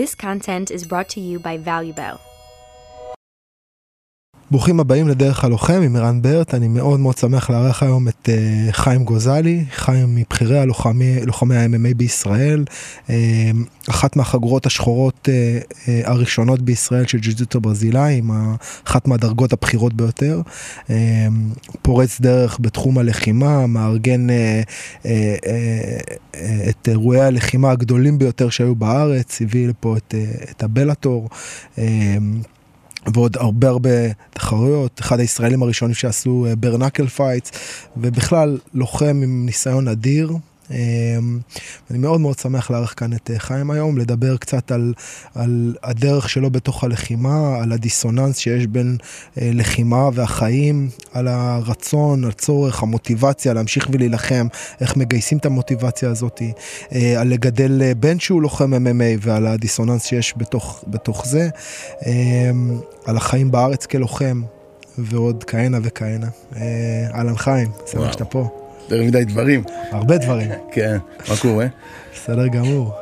This content is brought to you by ValueBell. ברוכים הבאים לדרך הלוחם עם ערן ברט, אני מאוד מאוד שמח לארח היום את uh, חיים גוזלי, חיים מבכירי הלוחמי, לוחמי ה-MMA בישראל, uh, אחת מהחגורות השחורות uh, uh, הראשונות בישראל של ג'ו-ג'יטו ברזילאי, אחת מהדרגות הבכירות ביותר, uh, פורץ דרך בתחום הלחימה, מארגן uh, אה, אה, את אירועי הלחימה הגדולים ביותר שהיו בארץ, הביא לפה את, אה, את ה Bellator. אה, ועוד הרבה הרבה תחרויות, אחד הישראלים הראשונים שעשו bare knuckle fights, ובכלל לוחם עם ניסיון אדיר, אני מאוד מאוד שמח לארח כאן את אה, חיים היום, לדבר קצת על, על הדרך שלו בתוך הלחימה, על הדיסוננס שיש בין אה, לחימה והחיים, על הרצון, הצורך, המוטיבציה להמשיך ולהילחם, איך מגייסים את המוטיבציה הזאת, אה, על לגדל בן שהוא לוחם MMA ועל הדיסוננס שיש בתוך, בתוך זה, אמ, על החיים בארץ כלוחם. ועוד כהנה וכהנה. אהלן חיים, שמח שאתה פה. יותר מדי דברים. הרבה דברים. כן, מה קורה? בסדר גמור.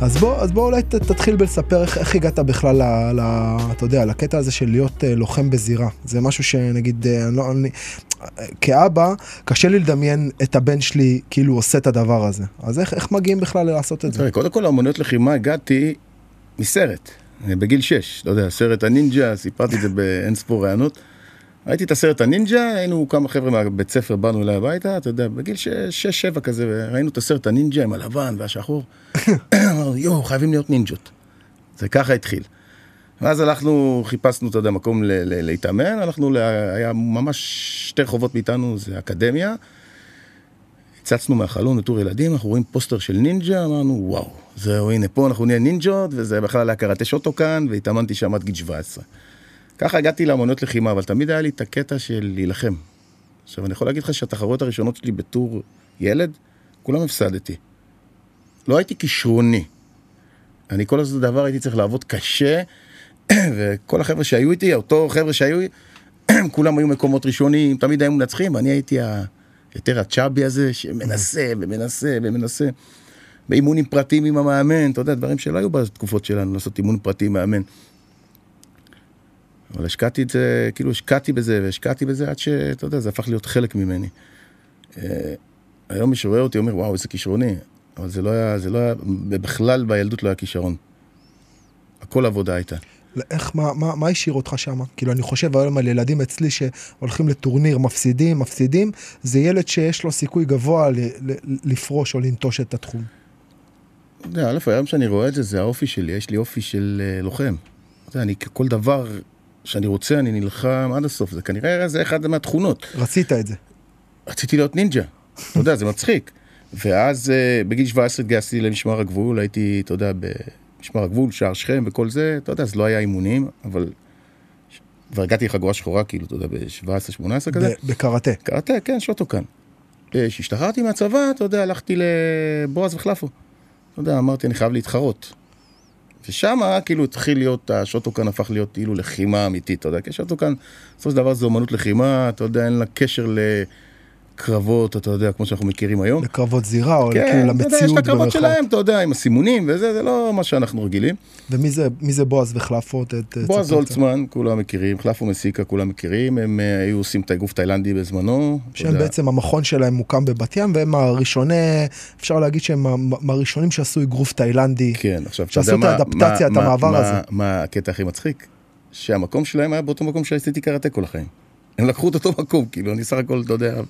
אז בוא, אז בוא אולי תתחיל בלספר איך, איך הגעת בכלל, ל, ל, אתה יודע, לקטע הזה של להיות uh, לוחם בזירה. זה משהו שנגיד, uh, אני, לא, אני, כאבא, קשה לי לדמיין את הבן שלי כאילו עושה את הדבר הזה. אז איך, איך מגיעים בכלל לעשות את זה? קודם כל, לאמנויות לחימה הגעתי מסרט, בגיל 6, לא יודע, סרט הנינג'ה, סיפרתי את זה באין ספור רעיונות. ראיתי את הסרט הנינג'ה, היינו כמה חבר'ה מהבית ספר, באנו אליי הביתה, אתה יודע, בגיל 6-7 כזה, וראינו את הסרט הנינג'ה עם הלבן והשחור. אמרנו, יואו, חייבים להיות נינג'ות. זה ככה התחיל. ואז הלכנו, חיפשנו, אתה יודע, מקום להתאמן, הלכנו, היה ממש שתי רחובות מאיתנו, זה אקדמיה. הצצנו מהחלון בתור ילדים, אנחנו רואים פוסטר של נינג'ה, אמרנו, וואו, זהו, הנה, פה אנחנו נהיה נינג'ות, וזה בכלל היה קראטה שוטו כאן, והתאמנתי שם עד גיל 17. ככה הגעתי לאמנות לחימה, אבל תמיד היה לי את הקטע של להילחם. עכשיו, אני יכול להגיד לך שהתחרויות הראשונות שלי בתור ילד, כולם הפסדתי. לא הייתי כישרוני. אני כל הזמן דבר הייתי צריך לעבוד קשה, וכל החבר'ה שהיו איתי, אותו חבר'ה שהיו, כולם היו מקומות ראשונים, תמיד היו מנצחים, ואני הייתי ה... יותר הצ'אבי הזה, שמנסה ומנסה ומנסה. באימונים פרטיים עם המאמן, אתה יודע, דברים שלא היו בתקופות שלנו, לעשות אימון פרטי עם מאמן. אבל השקעתי את זה, כאילו השקעתי בזה והשקעתי בזה עד שאתה יודע, זה הפך להיות חלק ממני. אה, היום מי שרואה אותי אומר, וואו, איזה כישרוני. אבל זה לא היה, זה לא היה, בכלל בילדות לא היה כישרון. הכל עבודה הייתה. איך, מה, מה, מה השאיר אותך שם? כאילו, אני חושב היום על ילדים אצלי שהולכים לטורניר, מפסידים, מפסידים, זה ילד שיש לו סיכוי גבוה ל, ל, לפרוש או לנטוש את התחום. אתה יודע, א', היום שאני רואה את זה, זה האופי שלי, יש לי אופי של uh, לוחם. אתה יודע, אני כל דבר שאני רוצה, אני נלחם עד הסוף. זה כנראה, זה אחד מהתכונות. רצית את זה. רציתי להיות נינג'ה. אתה יודע, זה מצחיק. ואז uh, בגיל 17 התגייסתי למשמר הגבול, הייתי, אתה יודע, במשמר הגבול, שער שכם וכל זה, אתה יודע, אז לא היה אימונים, אבל כבר הגעתי לחגורה שחורה, כאילו, אתה יודע, ב-17-18 כזה. בקראטה. קראטה, כן, שוטוקן. כשהשתחררתי מהצבא, אתה יודע, הלכתי לבועז וחלפו. אתה יודע, אמרתי, אני חייב להתחרות. ושם כאילו התחיל להיות, השוטוקן הפך להיות כאילו לחימה אמיתית, אתה יודע, כי שוטוקן, בסופו של דבר זה אומנות לחימה, אתה יודע, אין לה קשר ל... קרבות, אתה יודע, כמו שאנחנו מכירים היום. לקרבות זירה, או כן, כאילו למציאות. כן, יש את הקרבות שלהם, אתה יודע, עם הסימונים וזה, זה לא מה שאנחנו רגילים. ומי זה, זה בועז וחלפו? בועז הולצמן, כולם מכירים, חלפו מסיקה, כולם מכירים, הם אה, היו עושים את האגרוף תאילנדי בזמנו. שהם בעצם, המכון שלהם מוקם בבת ים, והם הראשוני, אפשר להגיד שהם הראשונים שעשו אגרוף תאילנדי. כן, עכשיו, אתה יודע שעשו את האדפטציה, את המעבר הזה. מה הקטע הכי מצחיק? שהמקום שלהם היה באותו מקום שעשיתי קראטה כל החיים. הם לקחו את אותו מקום, כאילו, אני סך הכל, אתה יודע,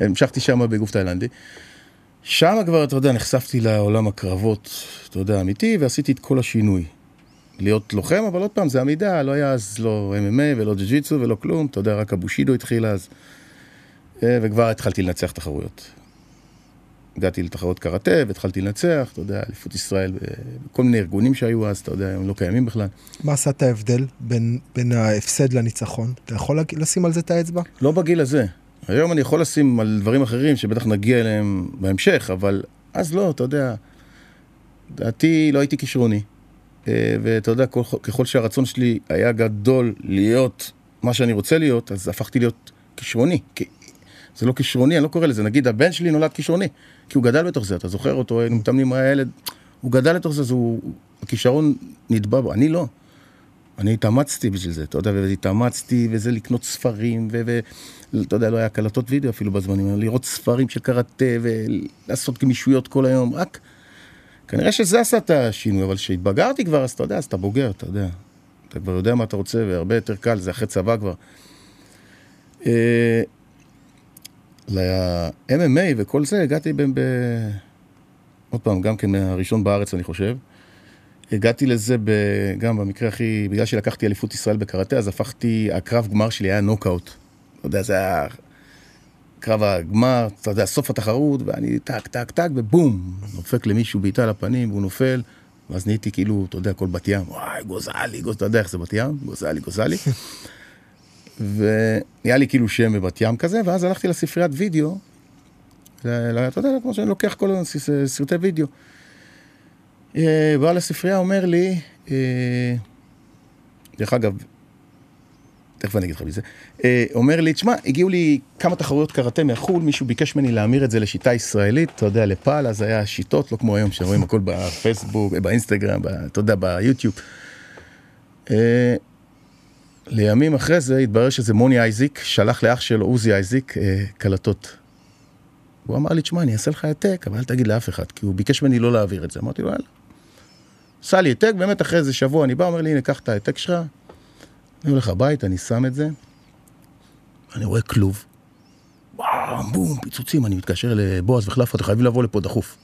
המשכתי שם בגוף תאילנדי. שם כבר, אתה יודע, נחשפתי לעולם הקרבות, אתה יודע, אמיתי, ועשיתי את כל השינוי. להיות לוחם, אבל עוד פעם, זה עמידה, לא היה אז לא MMA ולא ג'ו-ג'יצו ולא כלום, אתה יודע, רק אבושידו התחיל אז. אה, וכבר התחלתי לנצח תחרויות. הגעתי לתחרות קראטה והתחלתי לנצח, אתה יודע, אליפות ישראל, כל מיני ארגונים שהיו אז, אתה יודע, הם לא קיימים בכלל. מה עשה את ההבדל בין, בין ההפסד לניצחון? אתה יכול לשים על זה את האצבע? לא בגיל הזה. היום אני יכול לשים על דברים אחרים שבטח נגיע אליהם בהמשך, אבל אז לא, אתה יודע, דעתי לא הייתי כישרוני. אה, ואתה יודע, כל, ככל שהרצון שלי היה גדול להיות מה שאני רוצה להיות, אז הפכתי להיות כישרוני. זה לא כישרוני, אני לא קורא לזה, נגיד הבן שלי נולד כישרוני, כי הוא גדל בתוך זה, אתה זוכר אותו, היינו מתאמנים עם הילד, הוא גדל לתוך זה, אז הוא, הכישרון נטבע בו, אני לא. אני התאמצתי בשביל זה, אתה יודע, והתאמצתי, וזה לקנות ספרים, ואתה יודע, לא היה קלטות וידאו אפילו בזמנים, לראות ספרים של קראטה, ולעשות גמישויות כל היום, רק... כנראה שזה עשה את השינוי, אבל כשהתבגרתי כבר, אז אתה יודע, אז אתה בוגר, אתה יודע. אתה כבר יודע מה אתה רוצה, והרבה יותר קל, זה אחרי צבא כבר. ל-MMA וכל זה, הגעתי ב... ב... עוד פעם, גם כן מהראשון בארץ, אני חושב. הגעתי לזה ב... גם במקרה הכי... בגלל שלקחתי אליפות ישראל בקראטה, אז הפכתי... הקרב גמר שלי היה נוקאוט. אתה יודע, זה היה קרב הגמר, אתה יודע, סוף התחרות, ואני טק, טק, טק, ובום, נופק למישהו בעיטה על הפנים, והוא נופל, ואז נהייתי כאילו, אתה יודע, כל בת ים, וואי, גוזלי, גוז... אתה יודע איך זה בת ים? גוזלי, גוזלי. ונהיה לי כאילו שם בבת ים כזה, ואז הלכתי לספריית וידאו, אתה יודע, כמו שאני לוקח כל הזמן סרטי וידאו. אה, בעל הספרייה אומר לי, אה, דרך אגב, תכף אני אגיד לך מזה, אה, אומר לי, תשמע, הגיעו לי כמה תחרויות קראטה מחו"ל, מישהו ביקש ממני להמיר את זה לשיטה ישראלית, אתה יודע, לפעל, אז היה שיטות, לא כמו היום, שרואים הכל בפייסבוק, באינסטגרם, אתה יודע, ביוטיוב. לימים אחרי זה התברר שזה מוני אייזיק, שלח לאח שלו, עוזי אייזיק, קלטות. הוא אמר לי, תשמע, אני אעשה לך העתק, אבל אל תגיד לאף אחד, כי הוא ביקש ממני לא להעביר את זה. אמרתי לו, יאללה. עשה לי העתק, באמת אחרי איזה שבוע אני בא, אומר לי, הנה, קח את העתק שלך, אני הולך הביתה, אני שם את זה, אני רואה כלוב, וואו, בום, פיצוצים, אני מתקשר לבועז וחלפה, אתם חייבים לבוא לפה דחוף.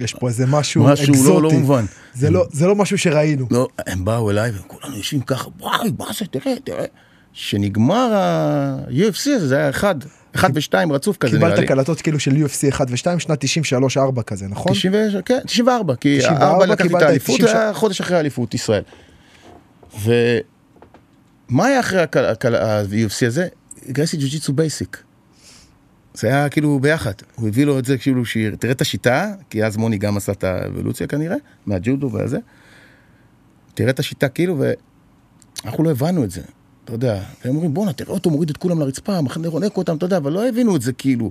יש פה איזה משהו, משהו אקזוטי. משהו לא, לא מובן. זה לא, זה לא משהו שראינו. לא, הם באו אליי וכולנו יושבים ככה, וואי, מה זה, תראה, תראה. שנגמר ה-UFC הזה, זה היה אחד, אחד ושתיים רצוף כזה נראה לי. קיבלת קלטות כאילו של UFC 1 ו-2 שנת 93-4 כזה, נכון? 90, כן, 94, כי 94 לקחתי את האליפות, זה היה חודש אחרי האליפות ישראל. ומה היה אחרי ה-UFC הזה? Gracie jiu-jitsu basic. זה היה כאילו ביחד, הוא הביא לו את זה כאילו, תראה את השיטה, כי אז מוני גם עשה את האבולוציה כנראה, מהג'ודו וזה. תראה את השיטה כאילו, ואנחנו לא הבנו את זה. אתה יודע, והם אומרים, בואנה, תראה אותו מוריד את כולם לרצפה, מחנה רונק אותם, אתה יודע, אבל לא הבינו את זה כאילו.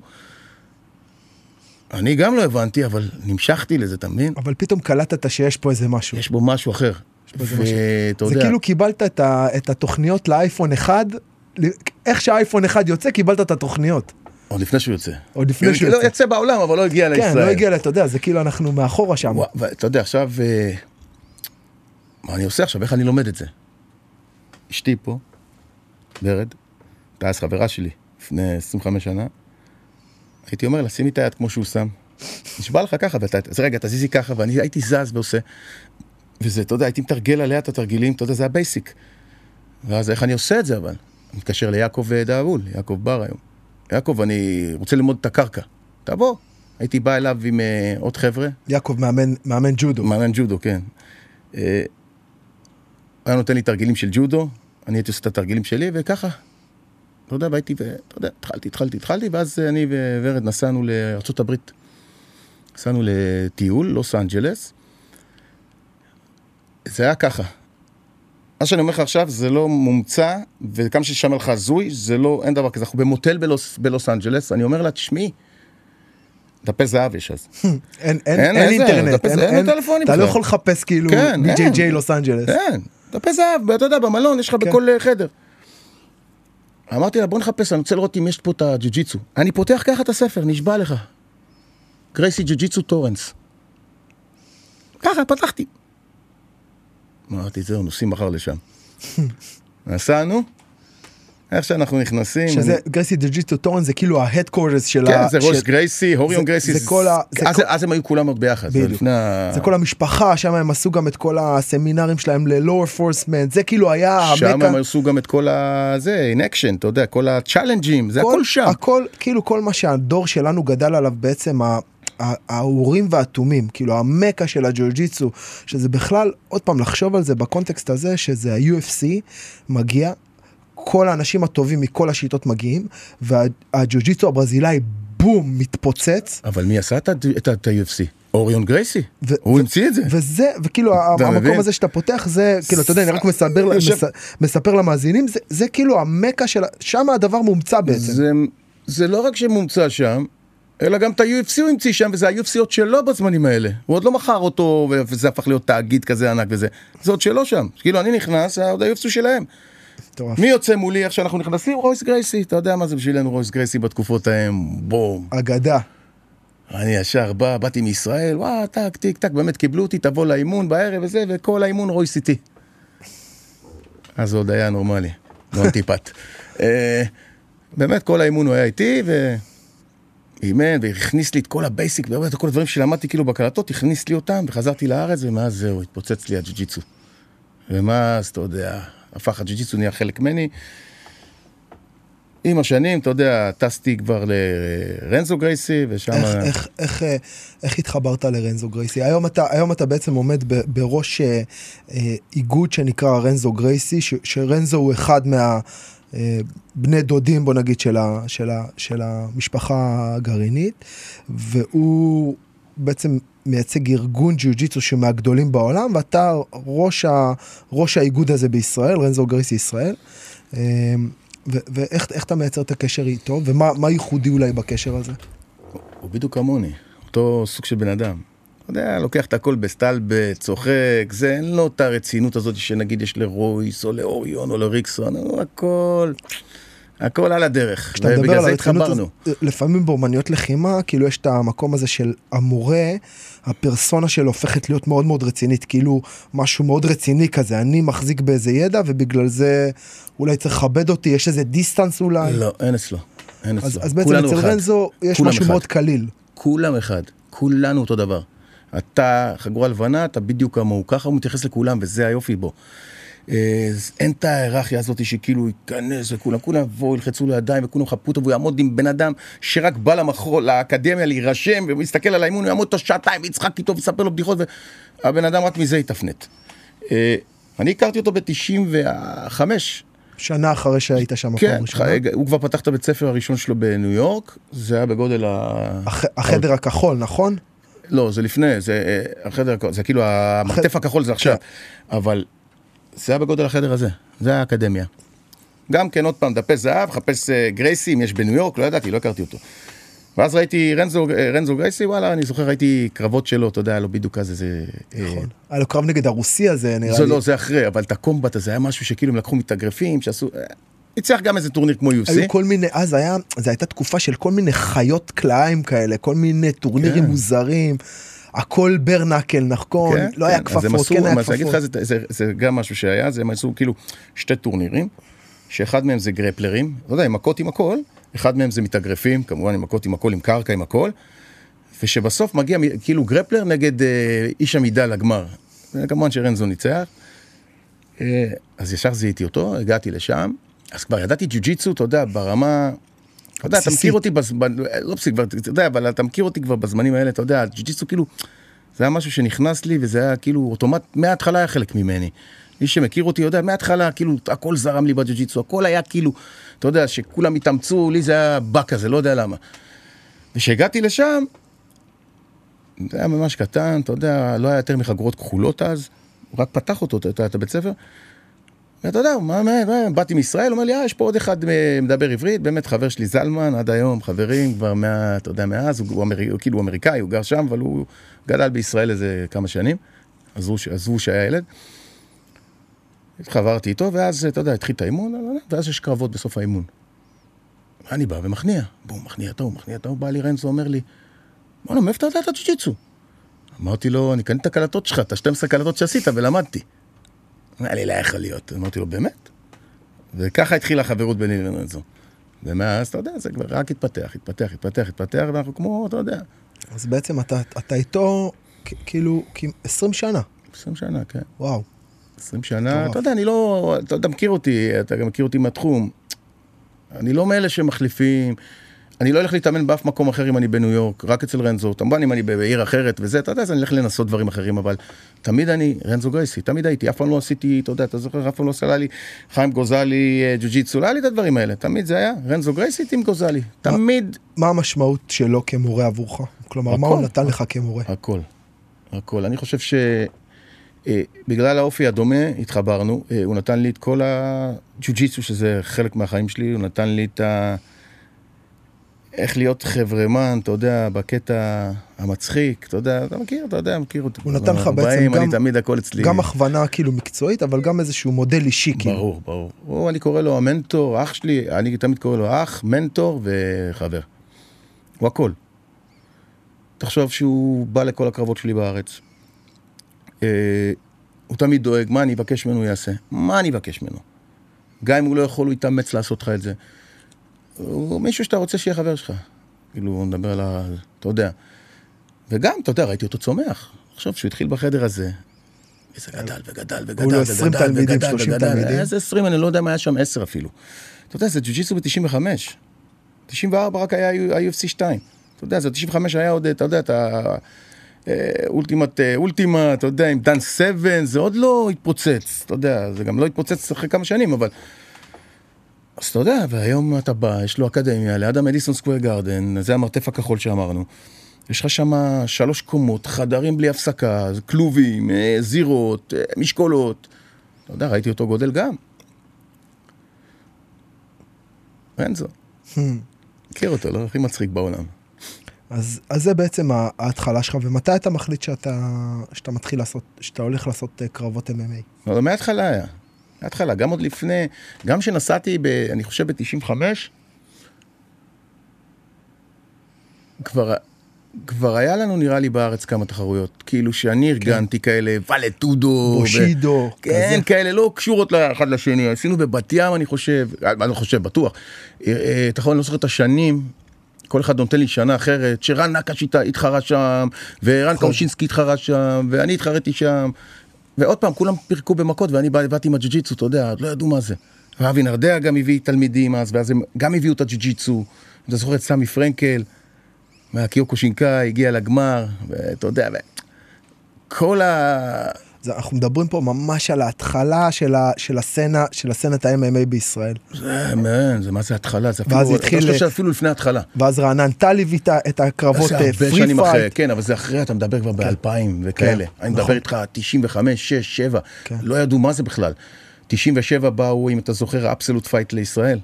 אני גם לא הבנתי, אבל נמשכתי לזה, אתה מבין? אבל פתאום קלטת שיש פה איזה משהו. יש בו משהו אחר. ואתה יודע... זה כאילו קיבלת את, ה... את התוכניות לאייפון 1, איך שהאייפון 1 יוצא, קיבלת את התוכניות. עוד לפני שהוא יוצא. עוד לפני שהוא לא יוצא. לא יצא בעולם, אבל לא הגיע לישראל. כן, לא הגיע, אתה יודע, זה כאילו אנחנו מאחורה שם. ואתה יודע, עכשיו, אה, מה אני עושה עכשיו? איך אני לומד את זה? אשתי פה, ורד, הייתה אז חברה שלי, לפני 25 שנה, הייתי אומר לה, שימי את היד כמו שהוא שם. נשבע לך ככה, ואתה, אז רגע, תזיזי ככה, ואני הייתי זז ועושה. וזה, אתה יודע, הייתי מתרגל עליה את התרגילים, אתה יודע, זה ה basic. ואז איך אני עושה את זה אבל? אני מתקשר ליעקב דאבול, יעקב בר היום. יעקב, אני רוצה ללמוד את הקרקע. תבוא. הייתי בא אליו עם uh, עוד חבר'ה. יעקב מאמן, מאמן ג'ודו. מאמן ג'ודו, כן. Uh, היה נותן לי תרגילים של ג'ודו, אני הייתי עושה את התרגילים שלי, וככה, אתה יודע, והייתי, ואתה יודע, התחלתי, התחלתי, התחלתי, ואז אני וורד נסענו לארה"ב. נסענו לטיול, לוס אנג'לס. זה היה ככה. מה שאני אומר לך עכשיו זה לא מומצא, וכמה ששמע לך הזוי, זה לא, אין דבר כזה. אנחנו במוטל בלוס, בלוס אנג'לס, אני אומר לה, תשמעי, דפי זהב יש אז. אין, אין, אין, אין אינטרנט, אין, אין, אין טלפונים. אתה לא יכול לחפש כאילו כן, BJJ לוס אנג'לס. כן, דפי זהב, אתה יודע, במלון, יש לך כן. בכל חדר. אמרתי לה, בוא נחפש, אני רוצה לראות אם יש פה את הג'ו-ג'יצו. אני פותח ככה את הספר, נשבע לך. גרייסי ג'ו-ג'יצו טורנס. ככה, פתחתי. אמרתי, זהו, נוסעים מחר לשם. נסענו, איך שאנחנו נכנסים. שזה אני... גרייסי ג'ו-ג'יצו טורנס זה כאילו ה headquarters של כן, ה... כן, זה ראש גרייסי, הוריון גרייסי. זה כל ה... אז, כל... אז הם היו כולם עוד ביחד. בדיוק. זה לפני ה... זה כל המשפחה, שם הם עשו גם את כל הסמינרים שלהם ל law enforcement, זה כאילו היה שם המקה... הם עשו גם את כל ה... זה, in action, אתה יודע, כל הצ'אלנג'ים, זה כל, הכל שם. הכל, כאילו כל מה שהדור שלנו גדל עליו בעצם, ה... האורים והתומים, כאילו המקה של הג'ו-ג'יצו, שזה בכלל, עוד פעם, לחשוב על זה בקונטקסט הזה, שזה ה-UFC מגיע כל האנשים הטובים מכל השיטות מגיעים, והג'ו-ג'יצו הברזילאי בום מתפוצץ. אבל מי עשה את ה-UFC? אוריון גרייסי, ו- הוא המציא את זה. וזה, וכאילו המקום? הזה שאתה פותח זה, כאילו, אתה יודע, אני רק מספר, מס, מספר למאזינים, זה, זה כאילו המקה של, שם הדבר מומצא בעצם. זה, זה לא רק שמומצא שם, אלא גם את ה-UFC הוא המציא שם, וזה ה-UFC עוד שלו בזמנים האלה. הוא עוד לא מכר אותו, וזה הפך להיות תאגיד כזה ענק וזה. זה עוד שלו שם. כאילו, אני נכנס, עוד ה-UFC שלהם. מטורף. מי יוצא מולי איך שאנחנו נכנסים? רויס גרייסי. אתה יודע מה זה בשבילנו רויס גרייסי בתקופות ההם? בום. אגדה. אני ישר בא, באתי מישראל, וואו, טק, טיק, טק, באמת קיבלו אותי, תבוא לאימון בערב וזה, וכל האימון רויס איתי. אז זה עוד היה נורמלי, לא אנטיפט. אה, באמת, כל האימון הוא היה איתי, ואימן, והכניס לי את כל ה basic, באמת, כל הדברים שלמדתי כאילו בהקלטות, הכניס לי אותם, וחזרתי לארץ, ומאז זהו, התפוצץ לי הג'ו-ג'יצו. ומאז, אתה יודע, הפך הג'ו-ג'יצו נהיה חלק ממני. עם השנים, אתה יודע, טסתי כבר לרנזו גרייסי, ושם... איך, איך, איך, איך התחברת לרנזו גרייסי? היום אתה, היום אתה בעצם עומד ב, בראש אה, אה, איגוד שנקרא רנזו גרייסי, ש, שרנזו הוא אחד מה... אה, בני דודים בוא נגיד של, ה, של, ה, של המשפחה הגרעינית והוא בעצם מייצג ארגון ג'יוג'יצו שמהגדולים בעולם ואתה ראש, ה, ראש האיגוד הזה בישראל, רנזו גרייסי ישראל. אה, ואיך איך אתה מייצר את הקשר איתו ומה מה ייחודי אולי בקשר הזה? הוא בדיוק כמוני, אותו סוג של בן אדם. אתה יודע, לוקח את הכל בסטלבט, צוחק, זה, אין לו את הרצינות הזאת שנגיד יש לרויס, או לאוריון, או לריקסון, הוא הכל, הכל על הדרך. ובגלל על זה התחברנו. הזאת, לפעמים באומניות לחימה כאילו יש את המקום הזה של המורה הפרסונה שלו הופכת להיות מאוד מאוד רצינית כאילו משהו מאוד רציני כזה אני מחזיק באיזה ידע ובגלל זה אולי צריך לכבד אותי יש איזה דיסטנס אולי לא, אין אצלו. אין אז, אצלו. אז בעצם כולנו אצל. רנזו יש משהו אחד. מאוד קליל כולם אחד, כולנו אותו דבר. אתה חגורה לבנה, אתה בדיוק כמוהו, ככה הוא מתייחס לכולם, וזה היופי בו. אה, אז אין את ההיררכיה הזאת שכאילו ייכנס וכולם, כולם יבואו, ילחצו לו ידיים וכולם יחפו אותו והוא יעמוד עם בן אדם שרק בא למחור, לאקדמיה להירשם ומסתכל על האימון, הוא יעמוד אותו שעתיים ויצחק איתו ויספר לו בדיחות והבן אדם רק מזה יתפנט. אה, אני הכרתי אותו ב-95, שנה אחרי שהיית שם כן, פעם ראשונה. הוא כבר פתח את הבית ספר הראשון שלו בניו יורק, זה היה בגודל ה... הח, החדר הכחול נכון? לא, זה לפני, זה אה, החדר, הכ- זה כאילו המרתף הכחול זה עכשיו, אבל זה היה בגודל החדר הזה, זה היה האקדמיה. גם כן, עוד פעם, דפי זהב, חפש אה, גרייסי, אם יש בניו יורק, לא ידעתי, לא הכרתי אותו. ואז ראיתי רנזו, אה, רנזו גרייסי, וואלה, אני זוכר, ראיתי קרבות שלו, אתה יודע, היה לו בדיוק אז איזה... אה, נכון. היה לו קרב נגד הרוסי הזה נראה זה לי. לא, זה אחרי, אבל את הקומבט הזה היה משהו שכאילו הם לקחו מתאגרפים, שעשו... אה, ניצח גם איזה טורניר כמו UFC. היו כל מיני, אז היה, זו הייתה תקופה של כל מיני חיות כלאיים כאלה, כל מיני טורנירים כן. מוזרים, הכל ברנקל, נכון? לא היה אז הם כפפות, עשו, כן היה אז אני אגיד לך, כפפות. זה, זה, זה גם משהו שהיה, זה הם עשו כאילו שתי טורנירים, שאחד מהם זה גרפלרים, לא יודע, עם מכות עם הכל, אחד מהם זה מתאגרפים, כמובן עם מכות עם הכל, עם קרקע, עם הכל, ושבסוף מגיע כאילו גרפלר נגד אה, איש עמידה לגמר. כמובן שרנזו ניצח. אה, אז ישר זיהיתי אותו, הגעתי לשם, אז כבר ידעתי ג'ו-ג'יצו, אתה יודע, ברמה... אתה יודע, אתה. מכיר אותי, בז... ב- לא פסיק, כבר, אתה יודע, אבל אתה מכיר אותי כבר בזמנים האלה, אתה יודע, ג'ו-ג'יצו כאילו, זה היה משהו שנכנס לי, וזה היה כאילו אוטומט, מההתחלה היה חלק ממני. מי שמכיר אותי יודע, מההתחלה, כאילו, הכל זרם לי בג'ו-ג'יצו, הכל היה כאילו, אתה יודע, שכולם התאמצו, לי זה היה בא כזה, לא יודע למה. וכשהגעתי לשם, זה היה ממש קטן, אתה יודע, לא היה יותר מחגורות כחולות אז, הוא רק פתח אותו, את, את הבית ספר. ואתה יודע, מה, מה, מה, באתי מישראל, הוא אומר לי, אה, יש פה עוד אחד אה, מדבר עברית, באמת חבר שלי זלמן, עד היום, חברים, כבר מה, אתה יודע, מאז, הוא, הוא, אמר, הוא כאילו אמריקאי, הוא גר שם, אבל הוא גדל בישראל איזה כמה שנים, עזבו, עזבו שהיה ילד. חברתי איתו, ואז, אתה יודע, התחיל את האימון, ואז יש קרבות בסוף האימון. אני בא ומכניע, בום, מכניע טוב, מכניע טוב, בא לי רנזו, אומר לי, בואנה, מאיפה אתה יודע את הג'ו-ג'יצו? אמרתי לו, אני קניתי את הקלטות שלך, את ה-12 קלטות שעשית, ולמדתי. אמר לי, לא יכול להיות. אמרתי לו, באמת? וככה התחילה החברות ביני לבין רנזו. ומאז, אתה יודע, זה כבר רק התפתח, התפתח, התפתח, התפתח, ואנחנו כמו, אתה יודע, אז בעצם אתה, אתה איתו כאילו כ- 20 שנה, 20 שנה, כן. וואו. 20 שנה. אתה יודע, אני לא, אתה, אתה מכיר אותי, אתה גם מכיר אותי מהתחום. אני לא מאלה שמחליפים. אני לא אלך להתאמן באף מקום אחר אם אני בניו יורק, רק אצל רנזו, כמובן אם אני בעיר אחרת וזה, אתה יודע, אז אני אלך לנסות דברים אחרים, אבל תמיד אני רנזו גרייסי, תמיד הייתי, אף פעם לא עשיתי, אתה יודע, אתה זוכר, אף פעם לא עשה לי חיים גוזלי, אה, ג'ו-ג'יצו, לא היה לי את הדברים האלה, תמיד זה היה רנזו גרייסי עם גוזלי, תמיד. מה המשמעות שלו כמורה עבורך? כלומר, מה הוא נתן לך כמורה? הכל, הכל. אני חושב שבגלל האופי הדומה התחברנו, אה, הוא נתן לי את כל הג'ו-ג'יצו, שזה חלק מהחיים שלי, הוא נתן לי את ה... איך להיות חברמן, אתה יודע, בקטע המצחיק, אתה יודע, אתה מכיר, אתה יודע, מכיר אותי. הוא נתן לך בעצם גם, אני תמיד הכל אצלי. גם הכוונה כאילו מקצועית, אבל גם איזשהו מודל אישי, כאילו. ברור, ברור. הוא, אני קורא לו המנטור, אח שלי, אני תמיד קורא לו אח, מנטור וחבר. הוא הכל. תחשוב שהוא בא לכל הקרבות שלי בארץ. אה, הוא תמיד דואג, מה אני אבקש ממנו הוא יעשה. מה אני אבקש ממנו? גם אם הוא לא יכול, הוא יתאמץ לעשות לך את זה. הוא מישהו שאתה רוצה שיהיה חבר שלך. כאילו, מדבר על ה... אתה יודע. וגם, אתה יודע, ראיתי אותו צומח. עכשיו, שהוא התחיל בחדר הזה, וזה גדל וגדל וגדל לו 20 וגדל תלמידים, וגדל 30 וגדל. תלמידים. איזה 20, אני לא יודע מה היה שם 10 אפילו. אתה יודע, זה ג'ו-ג'יסו ב-95. 94 רק היה ה-UFC 2. אתה יודע, זה 95 היה עוד, אתה יודע, את ה... אה, אולטימט, אה, אולטימה, אתה יודע, עם דן סבן, זה עוד לא התפוצץ, אתה יודע, זה גם לא התפוצץ אחרי כמה שנים, אבל... אז אתה יודע, והיום אתה בא, יש לו אקדמיה ליד המדיסון סקוויר גארדן, זה המרתף הכחול שאמרנו. יש לך שם שלוש קומות, חדרים בלי הפסקה, כלובים, אה, זירות, אה, משקולות. אתה יודע, ראיתי אותו גודל גם. רנזו. מכיר אותו, לא? הכי מצחיק בעולם. אז, אז זה בעצם ההתחלה שלך, ומתי אתה מחליט שאתה, שאתה מתחיל לעשות, שאתה הולך לעשות אה, קרבות MMA? לא, מההתחלה היה. מההתחלה, גם עוד לפני, גם כשנסעתי, ב, אני חושב ב-95, כבר, כבר היה לנו נראה לי בארץ כמה תחרויות. כאילו שאני ארגנתי כאלה, ולטודו. בושידו, כן, כזה. כאלה לא קשורות לאחד לשני. עשינו בבת ים, אני חושב, אה, אני לא חושב, בטוח. אה, אה, יכול, אני לא זוכר את השנים. כל אחד נותן לי שנה אחרת, שרן נקש התחרה שם, ורן נכון. קאושינסקי התחרה שם, ואני התחרתי שם. ועוד פעם, כולם פירקו במכות, ואני בא- באתי עם הג'ו-ג'יצו, אתה יודע, לא ידעו מה זה. ואבי נרדע גם הביא תלמידים אז, ואז הם גם הביאו את הג'ו-ג'יצו. אתה זוכר את סמי פרנקל, מהקיוקו שינקאי, הגיע לגמר, ואתה יודע, ו... כל ה... זה, אנחנו מדברים פה ממש על ההתחלה של, ה, של הסצנה, של הסצנת ה-MMA בישראל. זה, מן, זה מה זה התחלה, זה אפילו, התחיל- אתה חושב שאפילו לפני ההתחלה. ואז רענן טל הביא את ה- את הקרבות זה הרבה פרי שנים אחרי, פייט. כן, אבל זה אחרי, אתה מדבר כבר באלפיים וכאלה. כן, אני נכון. מדבר איתך 95, 6, 7, כן. לא ידעו מה זה בכלל. 97 באו, אם אתה זוכר, האבסולוט פייט לישראל.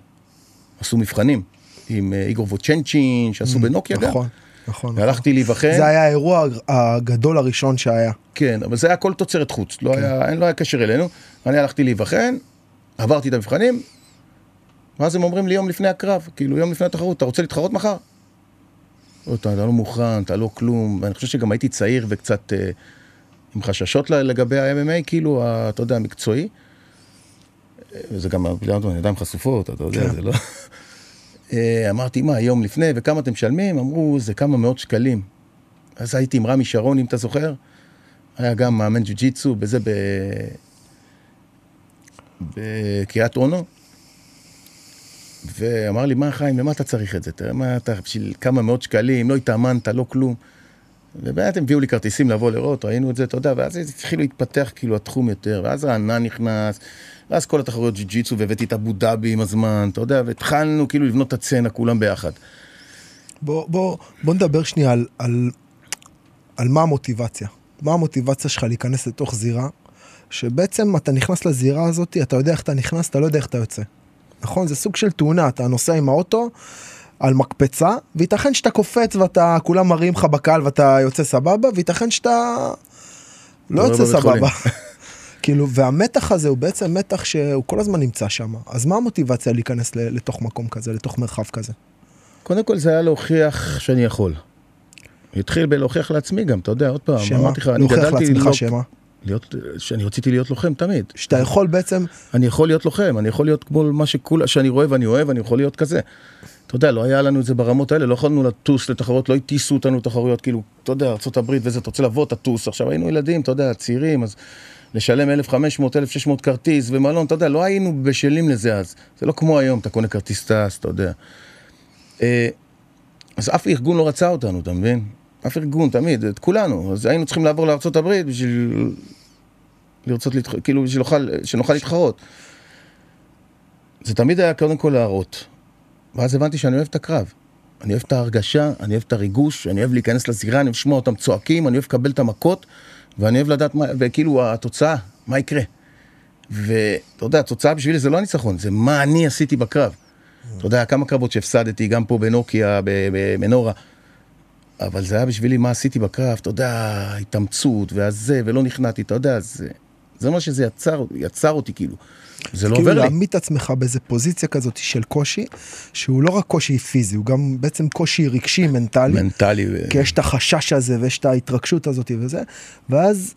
עשו מבחנים עם אה, איגור ווצ'נצ'ין, שעשו בנוקיה גם. נכון, נכון. והלכתי להיבחן, זה היה האירוע הגדול הראשון שהיה. כן, אבל זה היה הכל תוצרת חוץ, לא היה, אין- לא היה קשר אלינו. אני הלכתי להיבחן, עברתי את המבחנים, ואז הם אומרים לי יום לפני הקרב, כאילו יום לפני התחרות, אתה רוצה להתחרות מחר? אתה, אתה לא מוכן, אתה לא כלום, ואני חושב שגם הייתי צעיר וקצת אה, עם חששות לגבי ה-MMA, כאילו, ה- אתה יודע, המקצועי. אה, וזה גם, בגלל ידיים חשופות, אתה יודע, כן. זה לא... אה, אמרתי, מה, יום לפני, וכמה אתם משלמים? אמרו, זה כמה מאות שקלים. אז הייתי עם רמי שרון, אם אתה זוכר. היה גם מאמן ג'ו-ג'יצו, בזה ב... בקריית אונו. ואמר לי, מה חיים, למה אתה צריך את זה? תראה מה אתה, בשביל כמה מאות שקלים, לא התאמנת, לא כלום. ובאמת הם הביאו לי כרטיסים לבוא לראות, ראינו את זה, אתה יודע, ואז התחילו להתפתח כאילו התחום יותר, ואז רענן נכנס, ואז כל התחרויות ג'ו-ג'יצו, והבאתי את אבו דאבי עם הזמן, אתה יודע, והתחלנו כאילו לבנות את הצצנה כולם ביחד. בוא, בוא, בוא נדבר שנייה על, על, על מה המוטיבציה. מה המוטיבציה שלך להיכנס לתוך זירה, שבעצם אתה נכנס לזירה הזאת, אתה יודע איך אתה נכנס, אתה לא יודע איך אתה יוצא. נכון? זה סוג של תאונה, אתה נוסע עם האוטו על מקפצה, וייתכן שאתה קופץ ואתה, כולם מראים לך בקהל ואתה יוצא סבבה, וייתכן שאתה לא לא יוצא. סבבה. כאילו, והמתח הזה הוא בעצם מתח שהוא כל הזמן נמצא שם. אז מה המוטיבציה להיכנס לתוך מקום כזה, לתוך מרחב כזה? קודם כל זה היה להוכיח שאני יכול. התחיל בלהוכיח לעצמי גם, אתה יודע, עוד פעם, שמה? אמרתי לך, אני להוכיח גדלתי לעצמך לא- שמה? להיות, שאני רציתי להיות לוחם תמיד. שאתה יכול בעצם, אני יכול להיות לוחם, אני יכול להיות כמו מה שכול, שאני רואה ואני אוהב, אני יכול להיות כזה. אתה יודע, לא היה לנו את זה ברמות האלה, לא יכולנו לטוס לתחרויות, לא הטיסו אותנו לתחרויות, כאילו, אתה יודע, ארה"ב וזה, אתה רוצה לבוא, תטוס. עכשיו היינו ילדים, אתה יודע, צעירים, אז לשלם 1,500, 1,600 כרטיס ומלון, אתה יודע, לא היינו בשלים לזה אז. זה לא כמו היום, אתה קונה כרטיס טס, אתה יודע. אה, אז אף ארגון לא רצה אותנו, אתה מבין? אף ארגון, תמיד, את כולנו. אז היינו צריכים לעבור לארה"ב בשביל לרצות, להתח... כאילו, בשביל נוכל, שנוכל להתחרות. זה תמיד היה קודם כל להראות. ואז הבנתי שאני אוהב את הקרב. אני אוהב את ההרגשה, אני אוהב את הריגוש, אני אוהב להיכנס לזירה, אני אוהב לשמוע אותם צועקים, אני אוהב לקבל את המכות, ואני אוהב לדעת מה, וכאילו התוצאה, מה יקרה. ואתה יודע, התוצאה בשבילי זה לא הניצחון, זה מה אני עשיתי בקרב. אתה יודע, כמה קרבות שהפסדתי, גם פה בנוקיה, במנורה. אבל זה היה בשבילי מה עשיתי בקרב, אתה יודע, התאמצות, והזה, ולא נכנעתי, אתה יודע, זה, זה מה שזה יצר, יצר אותי כאילו. זה לא כאילו עובר לי. להעמיד את עצמך באיזה פוזיציה כזאת של קושי, שהוא לא רק קושי פיזי, הוא גם בעצם קושי רגשי, מנטלי. מנטלי. ו- כי יש את החשש הזה ויש את ההתרגשות הזאת וזה, ואז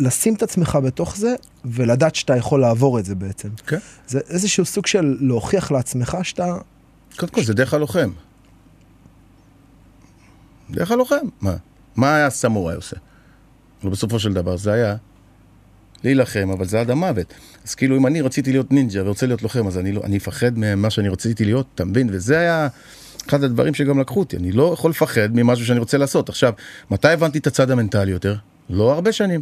לשים את עצמך בתוך זה ולדעת שאתה יכול לעבור את זה בעצם. כן. זה איזשהו סוג של להוכיח לעצמך שאתה... קודם כל, זה דרך הלוחם. דרך הלוחם. מה? מה היה סמוראי עושה? אבל בסופו של דבר זה היה להילחם, אבל זה עד המוות. אז כאילו, אם אני רציתי להיות נינג'ה ורוצה להיות לוחם, אז אני, לא, אני אפחד ממה שאני רציתי להיות, אתה מבין? וזה היה אחד הדברים שגם לקחו אותי. אני לא יכול לפחד ממשהו שאני רוצה לעשות. עכשיו, מתי הבנתי את הצד המנטלי יותר? לא הרבה שנים.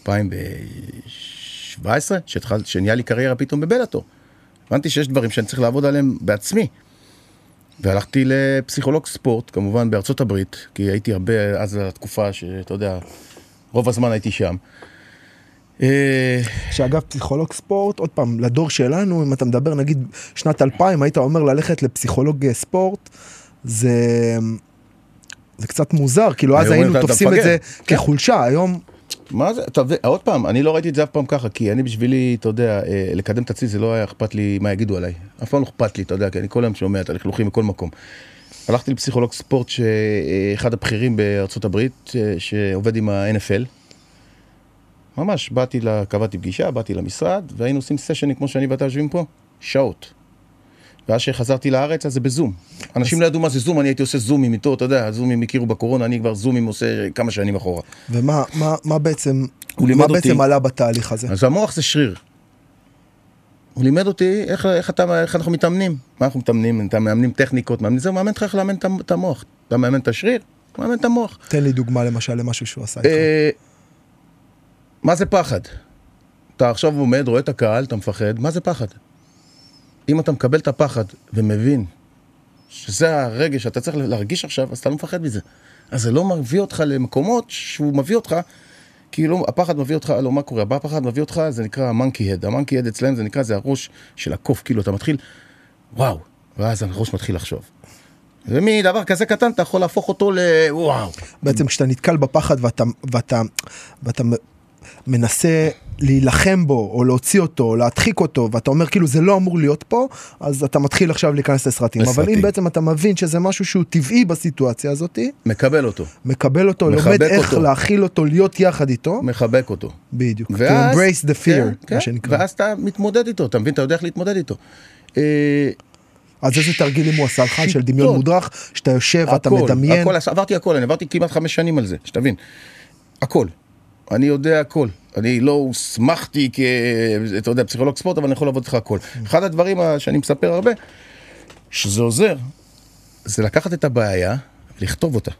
2017, שהתחל, שנהיה לי קריירה פתאום בבלאטור. הבנתי שיש דברים שאני צריך לעבוד עליהם בעצמי. והלכתי לפסיכולוג ספורט, כמובן בארצות הברית, כי הייתי הרבה, אז התקופה שאתה יודע, רוב הזמן הייתי שם. אה, שאגב, פסיכולוג ספורט, עוד פעם, לדור שלנו, אם אתה מדבר נגיד שנת 2000, היית אומר ללכת לפסיכולוג אה, ספורט, זה... זה קצת מוזר, כאילו אז היינו "אתה- אתה תופסים את מפגר." זה כן. כחולשה, היום מה זה, עוד פעם, אני לא ראיתי את זה אף פעם ככה, כי אני בשבילי, אתה יודע, אה, לקדם את עצמי זה לא היה אכפת לי מה יגידו עליי. אף פעם לא אכפת לי, אתה יודע, כי אני כל היום שומע את הלכלוכים בכל מקום. הלכתי לפסיכולוג ספורט שאחד הבכירים בארצות הברית, שעובד עם ה-NFL. ממש, באתי, ל- קבעתי פגישה, באתי למשרד, והיינו עושים סשנים כמו שאני ואתה יושבים פה, שעות. ואז שחזרתי לארץ, אז זה בזום. אנשים לא ידעו מה זה זום, אני הייתי עושה זומים איתו, אתה יודע, זומים הכירו בקורונה, אני כבר זומים עושה כמה שנים אחורה. ומה מה, מה בעצם, הוא לימד מה אותי- בעצם עלה בתהליך הזה? אז המוח זה שריר. הוא לימד אותי איך, איך, אתה, איך אנחנו מתאמנים. מה אנחנו מתאמנים? אתה מאמנים טכניקות, מאמנים זה, הוא מאמן אותך איך לאמן את המ- את המוח. אתה מאמן את השריר, הוא מאמן את המוח. תן לי דוגמה למשל למשהו שהוא עשה איתך. מה זה פחד? אתה עכשיו עומד, רואה את הקהל, אתה מפחד, מה זה פחד? אם אתה מקבל את הפחד ומבין שזה הרגש שאתה צריך להרגיש עכשיו, אז אתה לא מפחד מזה. אז זה לא מביא אותך למקומות שהוא מביא אותך, כאילו הפחד מביא אותך, לא, מה קורה? הבא הפחד מביא אותך, זה נקרא המונקי הד. המונקי הד אצלם זה נקרא, זה הראש של הקוף, כאילו אתה מתחיל, וואו, ואז הראש מתחיל לחשוב. ומדבר כזה קטן אתה יכול להפוך אותו לוואו. בעצם כשאתה נתקל בפחד ואתה, ואתה, ואתה מנסה להילחם בו, או להוציא אותו, או להדחיק אותו, ואתה אומר כאילו זה לא אמור להיות פה, אז אתה מתחיל עכשיו להיכנס לסרטים. אבל לסרטים. אם בעצם אתה מבין שזה משהו שהוא טבעי בסיטואציה הזאת, מקבל אותו, מקבל אותו, לומד איך אותו. להכיל אותו, להיות יחד איתו, מחבק אותו. בדיוק. To ואז, embrace the כן, fear, כן, מה שנקרא. ואז אתה מתמודד איתו, אתה מבין? אתה יודע איך להתמודד איתו. אה, אז איזה תרגילים הוא עשה לך של. דמיון מודרך, שאתה יושב, אתה הכל, מדמיין, הכל, עברתי הכל, אני עברתי כמעט חמש שנים על זה, שתבין. הכל. אני יודע הכל. אני לא הוסמכתי כ... אתה יודע, פסיכולוג ספורט, אבל אני יכול לעבוד איתך הכל. אחד הדברים שאני מספר הרבה, שזה עוזר, זה לקחת את הבעיה ולכתוב אותה.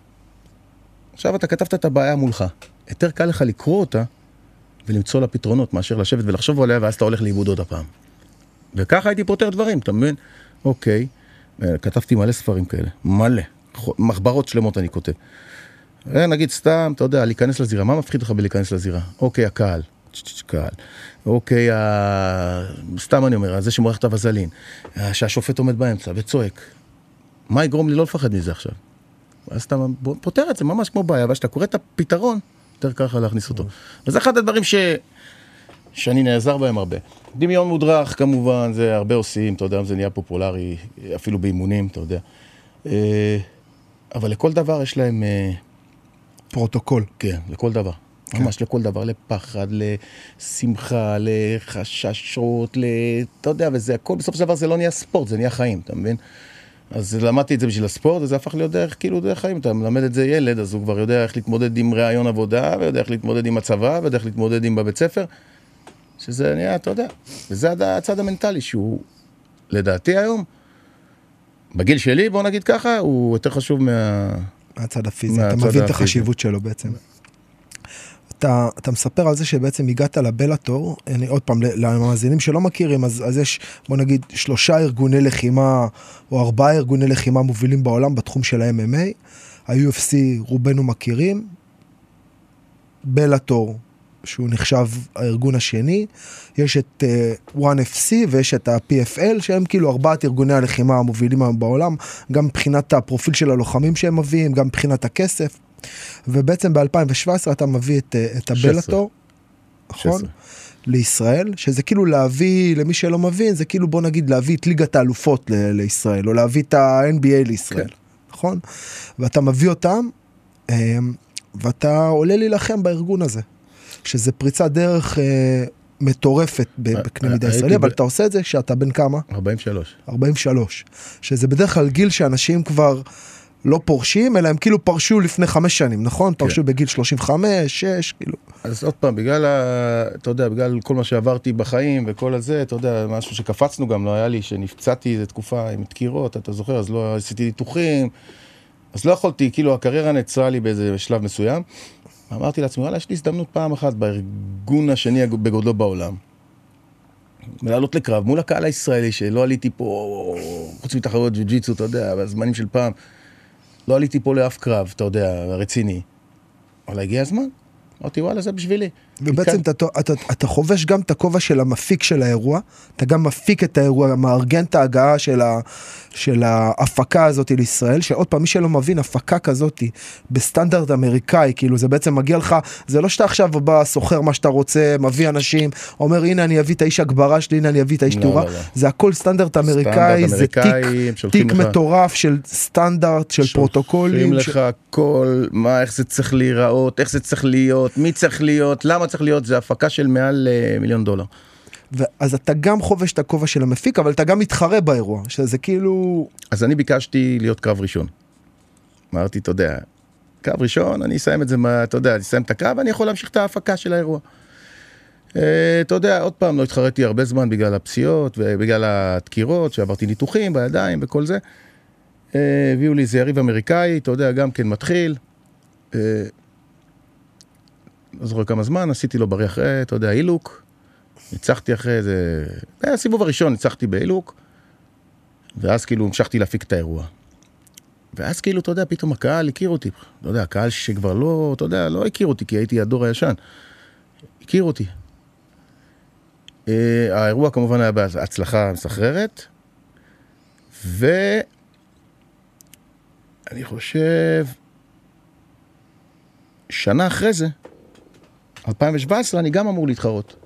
עכשיו אתה כתבת את הבעיה מולך. יותר קל לך לקרוא אותה ולמצוא לה פתרונות מאשר לשבת ולחשוב עליה ואז אתה הולך לאיבוד עוד הפעם. וככה הייתי פותר דברים, אתה מבין? אוקיי, אה, כתבתי מלא ספרים כאלה, מלא, מחברות שלמות אני כותב. אה, נגיד סתם, אתה יודע, להיכנס לזירה, מה מפחיד אותך בלהיכנס לזירה? אוקיי, הקהל, קהל. אוקיי, ה... סתם אני אומר, זה שמורח את הווזלין, אה, שהשופט עומד באמצע וצועק. מה יגרום לי לא לפחד מזה עכשיו? אז אתה פותר את זה ממש כמו בעיה, ואז כשאתה קורא את הפתרון, יותר קל לך להכניס אותו. וזה אחד הדברים ש... שאני נעזר בהם הרבה. דמיון מודרך כמובן, זה הרבה עושים, אתה יודע, זה נהיה פופולרי, אפילו באימונים, אתה יודע. אה, אבל לכל דבר יש להם, פרוטוקול. כן, לכל דבר. ממש לכל דבר, לפחד, לשמחה, לחששות, ל... אתה יודע, וזה הכל, בסופו של דבר זה לא נהיה ספורט, זה נהיה חיים, אתה מבין? אז למדתי את זה בשביל הספורט, וזה הפך להיות דרך, כאילו, דרך חיים. אתה מלמד את זה ילד, אז הוא כבר יודע איך להתמודד עם ראיון עבודה, ויודע איך להתמודד עם הצבא, ויודע איך להתמודד עם בבית ספר. שזה נהיה, אתה יודע, וזה הצד המנטלי, שהוא, לדעתי היום, בגיל שלי, בוא נגיד ככה, הוא יותר חשוב מה... מהצד הפיזי, מהצד אתה מבין את. החשיבות שלו בעצם. אתה, אתה מספר על זה שבעצם הגעת לבלאטור, אני עוד פעם, למאזינים שלא מכירים, אז, אז יש בוא נגיד שלושה ארגוני לחימה או ארבעה ארגוני לחימה מובילים בעולם בתחום של ה-MMA, ה-UFC רובנו מכירים, בלאטור שהוא נחשב הארגון השני, יש את uh, 1FC ויש את ה-PFL שהם כאילו ארבעת ארגוני הלחימה המובילים היום בעולם, גם מבחינת הפרופיל של הלוחמים שהם מביאים, גם מבחינת הכסף. ובעצם ב-2017 אתה מביא את, אה, את הבלאטור, נכון? 16. לישראל, שזה כאילו להביא, למי שלא מבין, זה כאילו בוא נגיד להביא את ליגת האלופות ל- לישראל, או להביא את ה-NBA לישראל, כן. נכון? ואתה מביא אותם, אמ, ואתה עולה להילחם בארגון הזה, שזה פריצת דרך אה, מטורפת אה, בקנה אה, מידה ישראלי, אבל ב- אתה עושה את זה כשאתה בן כמה? 43. 43, שזה בדרך כלל גיל שאנשים כבר לא פורשים, אלא הם כאילו פרשו לפני חמש שנים, נכון? פרשו בגיל 35, 6, כאילו. אז עוד פעם, בגלל, ה... אתה יודע, בגלל כל מה שעברתי בחיים וכל הזה, אתה יודע, משהו שקפצנו גם, לא היה לי, שנפצעתי איזה תקופה עם דקירות, אתה זוכר, אז לא עשיתי ניתוחים, אז לא יכולתי, כאילו הקריירה נעצרה לי באיזה שלב מסוים. אמרתי לעצמי, וואלה, יש לי הזדמנות פעם אחת בארגון השני בגודלו בעולם. לעלות לקרב מול הקהל הישראלי, שלא עליתי פה, חוץ מתחרויות ג'ו-ג'יצו, אתה יודע, בזמנים של פעם, לא עליתי פה לאף קרב, אתה יודע, רציני. אבל הגיע הזמן. אמרתי, וואלה, זה בשבילי. ובעצם מכאן- אתה, אתה, אתה חובש גם את הכובע של המפיק של האירוע, אתה גם מפיק את האירוע, מארגן את ההגעה של, ה, של ההפקה הזאת לישראל, שעוד פעם, מי שלא מבין, הפקה כזאת בסטנדרט אמריקאי, כאילו זה בעצם מגיע לך, זה לא שאתה עכשיו בא, סוחר מה שאתה רוצה, מביא אנשים, אומר הנה אני אביא את האיש הגברה שלי, הנה אני אביא את האיש לא, תאורה, לא, לא. זה הכל סטנדרט אמריקאי, זה תיק, תיק לך- מטורף של סטנדרט, של פרוטוקולים. שולחים ש- לך הכל, מה, איך זה צריך להיראות, איך זה צריך להיות, מי צריך להיות, למה צריך להיות, זה הפקה של מעל אה, מיליון דולר. אז אתה גם חובש את הכובע של המפיק, אבל אתה גם מתחרה באירוע, שזה כאילו... אז אני ביקשתי להיות קרב ראשון. אמרתי, אתה יודע, קרב ראשון, אני אסיים את זה, מה, אתה יודע, אני אסיים את הקרב, אני יכול להמשיך את ההפקה של האירוע. אה, אתה יודע, עוד פעם, לא התחרתי הרבה זמן בגלל הפציעות ובגלל הדקירות, שעברתי ניתוחים בידיים וכל זה. אה, הביאו לי איזה יריב אמריקאי, אתה יודע, גם כן מתחיל. אה, לא זוכר כמה זמן, עשיתי לו בריא אחרי, אתה יודע, אילוק. ניצחתי אחרי. זה הסיבוב הראשון, ניצחתי באילוק. ואז כאילו המשכתי להפיק את האירוע. ואז כאילו, אתה יודע, פתאום הקהל הכיר אותי. לא יודע, הקהל שכבר לא, אתה יודע, לא הכיר אותי, כי הייתי הדור הישן. הכיר אותי. Uh, האירוע כמובן היה בהצלחה מסחררת, ואני חושב, שנה אחרי זה, 2017, אני גם אמור להתחרות.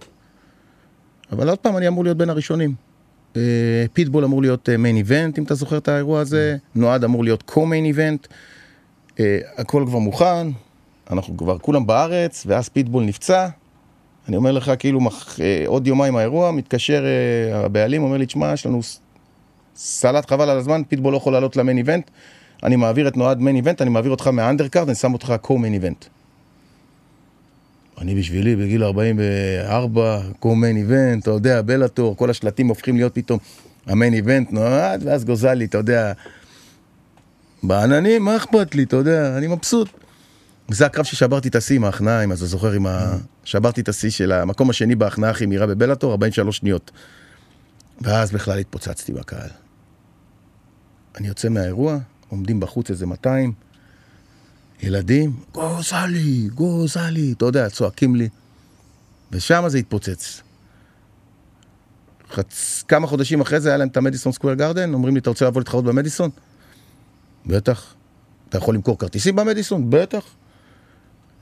אבל עוד פעם, אני אמור להיות בין הראשונים. אה, פיטבול אמור להיות main event, אם אתה זוכר את האירוע הזה, נועד אמור להיות co-main event, אה, הכל כבר מוכן, אנחנו כבר כולם בארץ, ואז פיטבול נפצע. אני אומר לך, כאילו. אה, עוד יומיים האירוע, מתקשר אה, הבעלים, אומר לי, תשמע, יש לנו סלט חבל על הזמן, פיטבול לא יכול לעלות ל main event, אני מעביר את נועד main event, אני מעביר אותך מה undercard, אני שם אותך co-main event. אני בשבילי בגיל 44, קו-מיין איבנט, אתה יודע, בלאטור, כל השלטים הופכים להיות פתאום המיין איבנט נועד, ואז גוזלי, אתה יודע, בעננים, מה אכפת לי, אתה יודע, אני מבסוט. זה הקרב ששברתי את השיא עם ההכנעה, אם אתה זוכר, עם ה... שברתי את השיא של המקום השני בהכנעה הכי מהירה בבלאטור, 43 שניות. ואז בכלל התפוצצתי בקהל. אני יוצא מהאירוע, עומדים בחוץ איזה 200, ילדים, גוזלי, גוזלי, אתה יודע, צועקים לי. ושם זה התפוצץ. חצ... כמה חודשים אחרי זה היה להם את המדיסון סקוויר גרדן, אומרים לי, אתה רוצה לבוא להתחרות במדיסון? בטח. אתה יכול למכור כרטיסים במדיסון? בטח.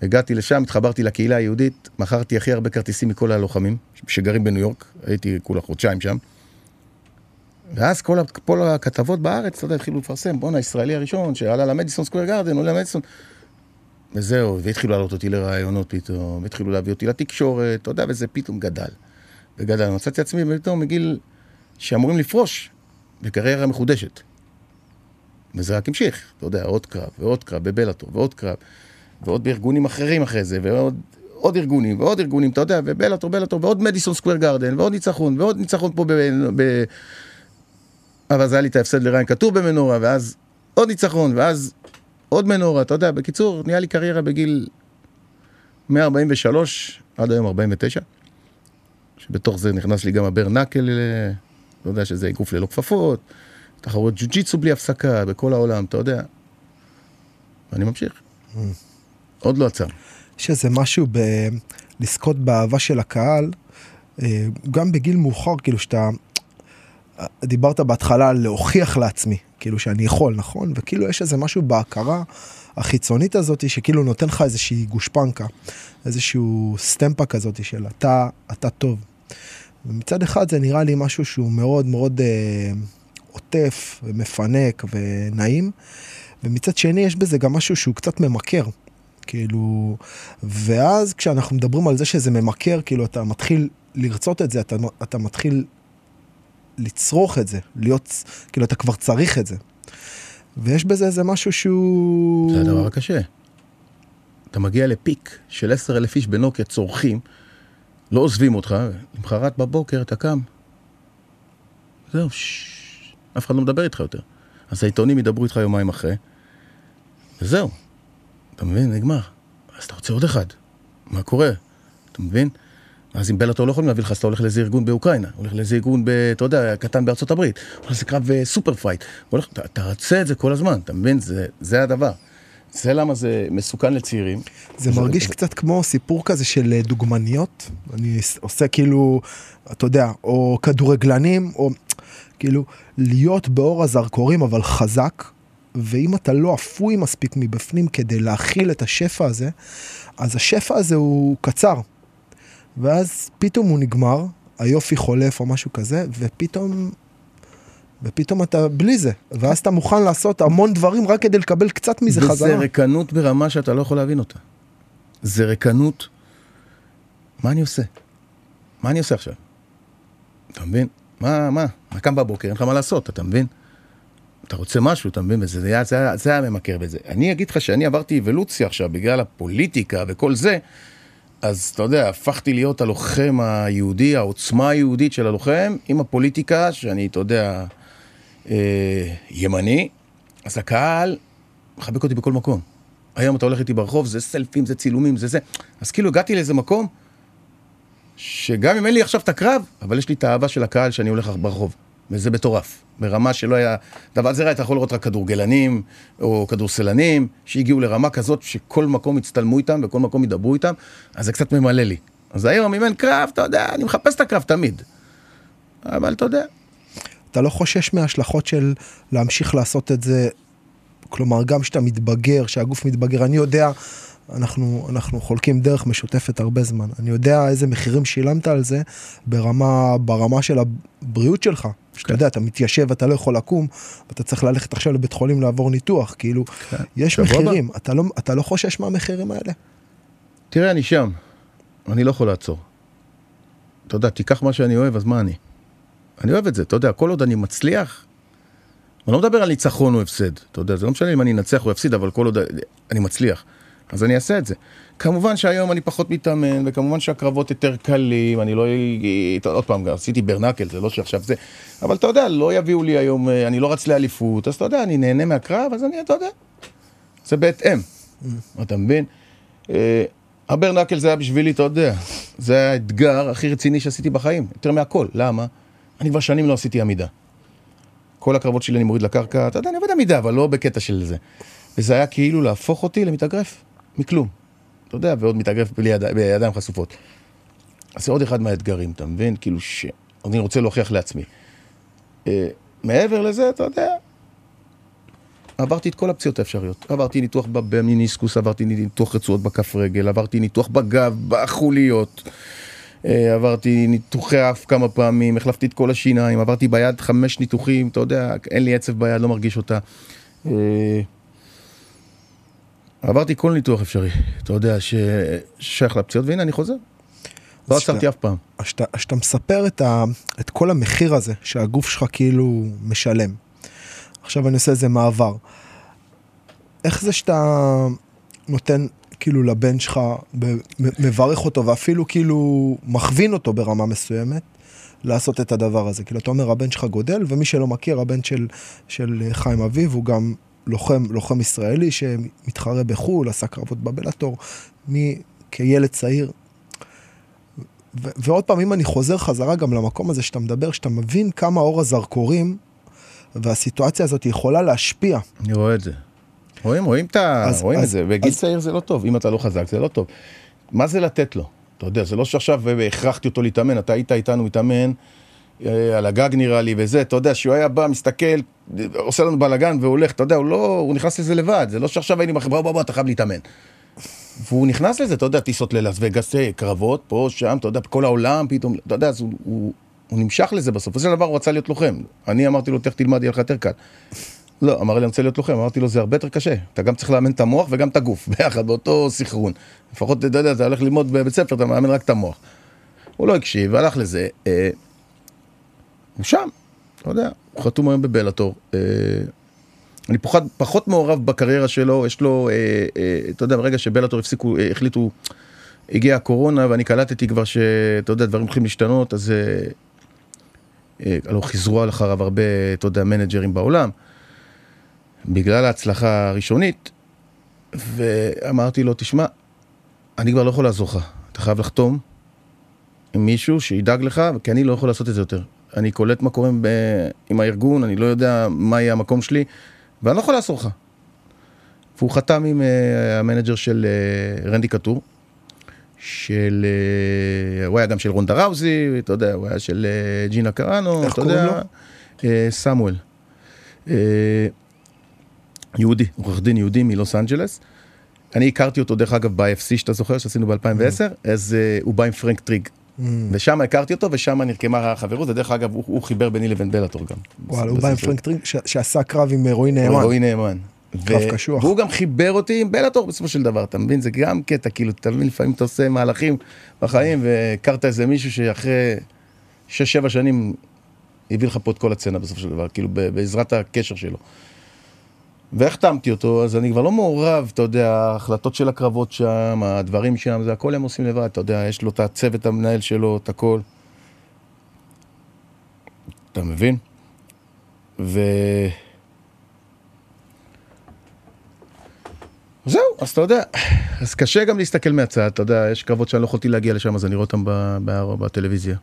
הגעתי לשם, התחברתי לקהילה היהודית, מכרתי הכי הרבה כרטיסים מכל הלוחמים שגרים בניו יורק, הייתי כולה חודשיים שם. ואז כל, כל הכתבות בארץ, אתה יודע, התחילו לפרסם, בואנה, הישראלי הראשון שעלה למדיסון סקוויר גרדן, עולה למדיסון. וזהו, והתחילו לעלות אותי לראיונות פתאום, והתחילו להביא אותי לתקשורת, אתה יודע, וזה פתאום גדל. וגדל, מצאתי עצמי פתאום מגיל שאמורים לפרוש בקריירה מחודשת. וזה רק המשיך, אתה יודע, עוד קרב, ועוד קרב בבלאטור, ועוד קרב, ועוד בארגונים אחרים אחרי זה, ועוד עוד ארגונים, ועוד ארגונים, אתה יודע, ובלאטור, בלאטור, ועוד מדיסון סקוויר גרדן, ועוד ניצחון, ועוד ניצחון פה ב... ב אבל אז היה לי את ההפסד לריין כתוב במנורה, ואז עוד ניצחון, ואז עוד מנורה, אתה יודע, בקיצור, נהיה לי קריירה בגיל 143 עד היום 49, שבתוך זה נכנס לי גם הבר נקל, אה, אתה יודע שזה אגרוף ללא כפפות, תחרות ג'ו-ג'יצו בלי הפסקה בכל העולם, אתה יודע. ואני ממשיך. עוד לא עצר. יש איזה משהו ב... לזכות באהבה של הקהל, אה, גם בגיל מאוחר, כאילו שאתה... דיברת בהתחלה על להוכיח לעצמי, כאילו שאני יכול, נכון? וכאילו יש איזה משהו בהכרה החיצונית הזאת שכאילו נותן לך איזושהי גושפנקה, איזשהו סטמפה כזאת של אתה, אתה טוב. ומצד אחד זה נראה לי משהו שהוא מאוד מאוד אה, עוטף ומפנק ונעים, ומצד שני יש בזה גם משהו שהוא קצת ממכר. כאילו, ואז כשאנחנו מדברים על זה שזה ממכר, כאילו אתה מתחיל לרצות את זה, אתה, אתה מתחיל לצרוך את זה, להיות, כאילו אתה כבר צריך את זה. ויש בזה איזה משהו שהוא... זה הדבר הקשה. אתה מגיע לפיק של עשר אלף איש בנוקיה צורכים, לא עוזבים אותך, למחרת בבוקר אתה קם. זהו, ששש, אף אחד לא מדבר איתך יותר. אז העיתונים ידברו איתך יומיים אחרי, וזהו. אתה מבין? נגמר. אז אתה רוצה עוד אחד. מה קורה? אתה מבין? אז עם בלאטור לא יכולים להביא לך, אז אתה הולך לאיזה ארגון באוקראינה, הולך לאיזה ארגון, ב, אתה יודע, קטן בארצות הברית, הולך לאיזה קרב אה, super fight, הולך, אתה, אתה רוצה את זה כל הזמן, אתה מבין? זה, זה הדבר. זה למה זה מסוכן לצעירים. זה מרגיש קצת כמו סיפור כזה של אה, דוגמניות, אני עושה כאילו, אתה יודע, או כדורגלנים, או כאילו להיות באור הזרקורים אבל חזק, ואם אתה לא אפוי מספיק מבפנים כדי להכיל את השפע הזה, אז השפע הזה הוא קצר. ואז פתאום הוא נגמר, היופי חולף או משהו כזה, ופתאום, ופתאום אתה בלי זה. ואז אתה מוכן לעשות המון דברים רק כדי לקבל קצת מזה וזה חזרה. וזה ריקנות ברמה שאתה לא יכול להבין אותה. זה ריקנות. מה אני עושה? מה אני עושה עכשיו? אתה מבין? מה, מה? אתה קם בבוקר, אין לך מה לעשות, אתה מבין? אתה רוצה משהו, אתה מבין? וזה היה, זה, היה, זה היה ממכר בזה. אני אגיד לך שאני עברתי אבולוציה עכשיו בגלל הפוליטיקה וכל זה, אז אתה יודע, הפכתי להיות הלוחם היהודי, העוצמה היהודית של הלוחם, עם הפוליטיקה, שאני, אתה יודע, אה, ימני, אז הקהל מחבק אותי בכל מקום. היום אתה הולך איתי ברחוב, זה סלפים, זה צילומים, זה זה. אז כאילו הגעתי לאיזה מקום, שגם אם אין לי עכשיו את הקרב, אבל יש לי את האהבה של הקהל שאני הולך ברחוב. וזה מטורף. ברמה שלא היה... דבר זה אתה יכול לראות רק כדורגלנים או כדורסלנים שהגיעו לרמה כזאת שכל מקום יצטלמו איתם וכל מקום ידברו איתם, אז זה קצת ממלא לי. אז היום אם אין קרב, אתה יודע, אני מחפש את הקרב תמיד. אבל אתה יודע. אתה לא חושש מההשלכות של להמשיך לעשות את זה, כלומר גם כשאתה מתבגר, שהגוף מתבגר, אני יודע, אנחנו, אנחנו חולקים דרך משותפת הרבה זמן, אני יודע איזה מחירים שילמת על זה ברמה, ברמה של הבריאות שלך. שאתה יודע, אתה מתיישב, אתה לא יכול לקום, ואתה צריך ללכת עכשיו לבית חולים לעבור ניתוח, כאילו, כן. יש מחירים, אתה לא, אתה לא חושש מהמחירים האלה? תראה, אני שם, אני לא יכול לעצור. אתה יודע, תיקח מה שאני אוהב, אז מה אני? אני אוהב את זה, אתה יודע, כל עוד אני מצליח, אני לא מדבר על ניצחון או הפסד, אתה יודע, זה לא משנה אם אני אנצח או אפסיד, אבל כל עוד אני מצליח, אז אני אעשה את זה. כמובן שהיום אני פחות מתאמן, וכמובן שהקרבות יותר קלים, אני לא... עוד פעם, עשיתי ברנקל, זה לא שעכשיו זה... אבל אתה יודע, לא יביאו לי היום, אה, אני לא רץ לאליפות, אז אתה יודע, אני נהנה מהקרב, אז אני, אתה יודע, זה בהתאם, mm. אתה מבין? אה, הברנקל זה היה בשבילי, אתה יודע, זה האתגר הכי רציני שעשיתי בחיים, יותר מהכל. למה? אני כבר שנים לא עשיתי עמידה. כל הקרבות שלי אני מוריד לקרקע, אתה יודע, אני עובד עמידה, אבל לא בקטע של זה. וזה היה כאילו להפוך אותי למתאגרף, מכלום. אתה יודע, ועוד מתאגרף ביד, בידיים חשופות. אז זה עוד אחד מהאתגרים, אתה מבין? כאילו ש... אני רוצה להוכיח לעצמי. Uh, מעבר לזה, אתה יודע, עברתי את כל הפציעות האפשריות. עברתי ניתוח במיניסקוס, עברתי ניתוח רצועות בכף רגל, עברתי ניתוח בגב, בחוליות. Uh, עברתי ניתוחי אף כמה פעמים, החלפתי את כל השיניים, עברתי ביד חמש ניתוחים, אתה יודע, אין לי עצב ביד, לא מרגיש אותה. עברתי כל ניתוח אפשרי, אתה יודע, ששייך לפציעות, והנה אני חוזר. לא עצרתי אף פעם. אז שאתה מספר את, ה, את כל המחיר הזה שהגוף שלך כאילו משלם. עכשיו אני עושה איזה מעבר. איך זה שאתה נותן כאילו לבן שלך, מברך אותו ואפילו כאילו מכווין אותו ברמה מסוימת, לעשות את הדבר הזה. כאילו, אתה אומר, הבן שלך גודל, ומי שלא מכיר, הבן של, של חיים אביב הוא גם לוחם, לוחם ישראלי שמתחרה בחו"ל, עשה קרבות בבלאטור, מי, כילד צעיר. ו- ועוד פעם, אם אני חוזר חזרה גם למקום הזה שאתה מדבר, שאתה מבין כמה אור הזרקורים והסיטואציה הזאת יכולה להשפיע. אני רואה את זה. רואים, רואים, את ה... אז- רואים אז- את זה, בגיל אז- צעיר זה לא טוב, אם אתה לא חזק זה לא טוב. מה זה לתת לו? אתה יודע, זה לא שעכשיו אה, הכרחתי אותו להתאמן, אתה היית איתנו מתאמן על הגג נראה לי וזה, אתה יודע, שהוא היה בא, מסתכל, אה, עושה לנו בלאגן והולך, אתה יודע, הוא לא, הוא נכנס לזה לבד, זה לא שעכשיו היינו בחברה, בוא בוא, אתה חייב להתאמן. והוא נכנס לזה, אתה יודע, טיסות ללאס וגאס, אה, קרבות, פה, שם, אתה יודע, בכל העולם, פתאום, אתה יודע, אז הוא, הוא, הוא נמשך לזה בסוף. בסופו של דבר הוא רצה להיות לוחם. אני אמרתי לו, תכף תלמד, יהיה לך יותר קל. לא, אמר לי, אני רוצה להיות לוחם, אמרתי לו, זה הרבה יותר קשה. אתה גם צריך לאמן את המוח וגם את הגוף, ביחד, באותו סחרון. לפחות, אתה יודע, אתה הולך ללמוד בבית ספר, אתה מאמן רק את המוח. הוא לא הקשיב, הלך לזה. אה, הוא שם, אתה יודע, הוא חתום היום בבלאטור. אה, אני פחות, פחות מעורב בקריירה שלו, יש לו, אה, אה, אתה יודע, ברגע שבלאטור הפסיקו, אה, החליטו, הגיעה הקורונה ואני קלטתי כבר שאתה יודע, דברים הולכים להשתנות, אז אה, אה, הלוא חיזרו אחריו הרבה, אתה יודע, מנג'רים בעולם, בגלל ההצלחה הראשונית, ואמרתי לו, תשמע, אני כבר לא יכול לעזור לך, אתה חייב לחתום עם מישהו שידאג לך, כי אני לא יכול לעשות את זה יותר. אני קולט מה קורה ב... עם הארגון, אני לא יודע מה יהיה המקום שלי, ואני לא יכול לעזור לך. והוא חתם עם uh, ה manager של uh, רנדי קוטור, של... Uh, הוא היה גם של רונדה ראוזי, אתה יודע, הוא היה של uh, ג'ינה קראנו, איך קוראים אתה יודע, uh, סמואל. Uh, יהודי, עורך דין יהודי מלוס אנג'לס. אני הכרתי אותו דרך אגב ב-IFC שאתה זוכר שעשינו ב-2010, אז uh, הוא בא עם פרנק טריג. Mm. ושם הכרתי אותו ושם נרקמה החברות, ודרך אגב הוא, הוא חיבר ביני לבין בלאטור גם. וואלה, הוא בא עם פרנק טרינג ש- שעשה קרב עם אה, רועי נאמן. רועי נאמן. קרב קשוח. והוא גם חיבר אותי עם בלאטור בסופו של דבר, אתה מבין? זה גם קטע, כאילו, אתה מבין, לפעמים אתה עושה מהלכים בחיים, והכרת איזה מישהו שאחרי 6-7 שנים הביא לך פה את כל הסצנה בסופו של דבר, כאילו, בעזרת הקשר שלו. והחתמתי אותו, אז אני כבר לא מעורב, אתה יודע, ההחלטות של הקרבות שם, הדברים שם, זה הכל הם עושים לבד, אתה יודע, יש לו את הצוות המנהל שלו, את הכל. אתה מבין? ו... זהו, אז אתה יודע, אז קשה גם להסתכל מהצד, אתה יודע, יש קרבות שאני לא יכולתי להגיע לשם, אז אני רואה אותם בטלוויזיה.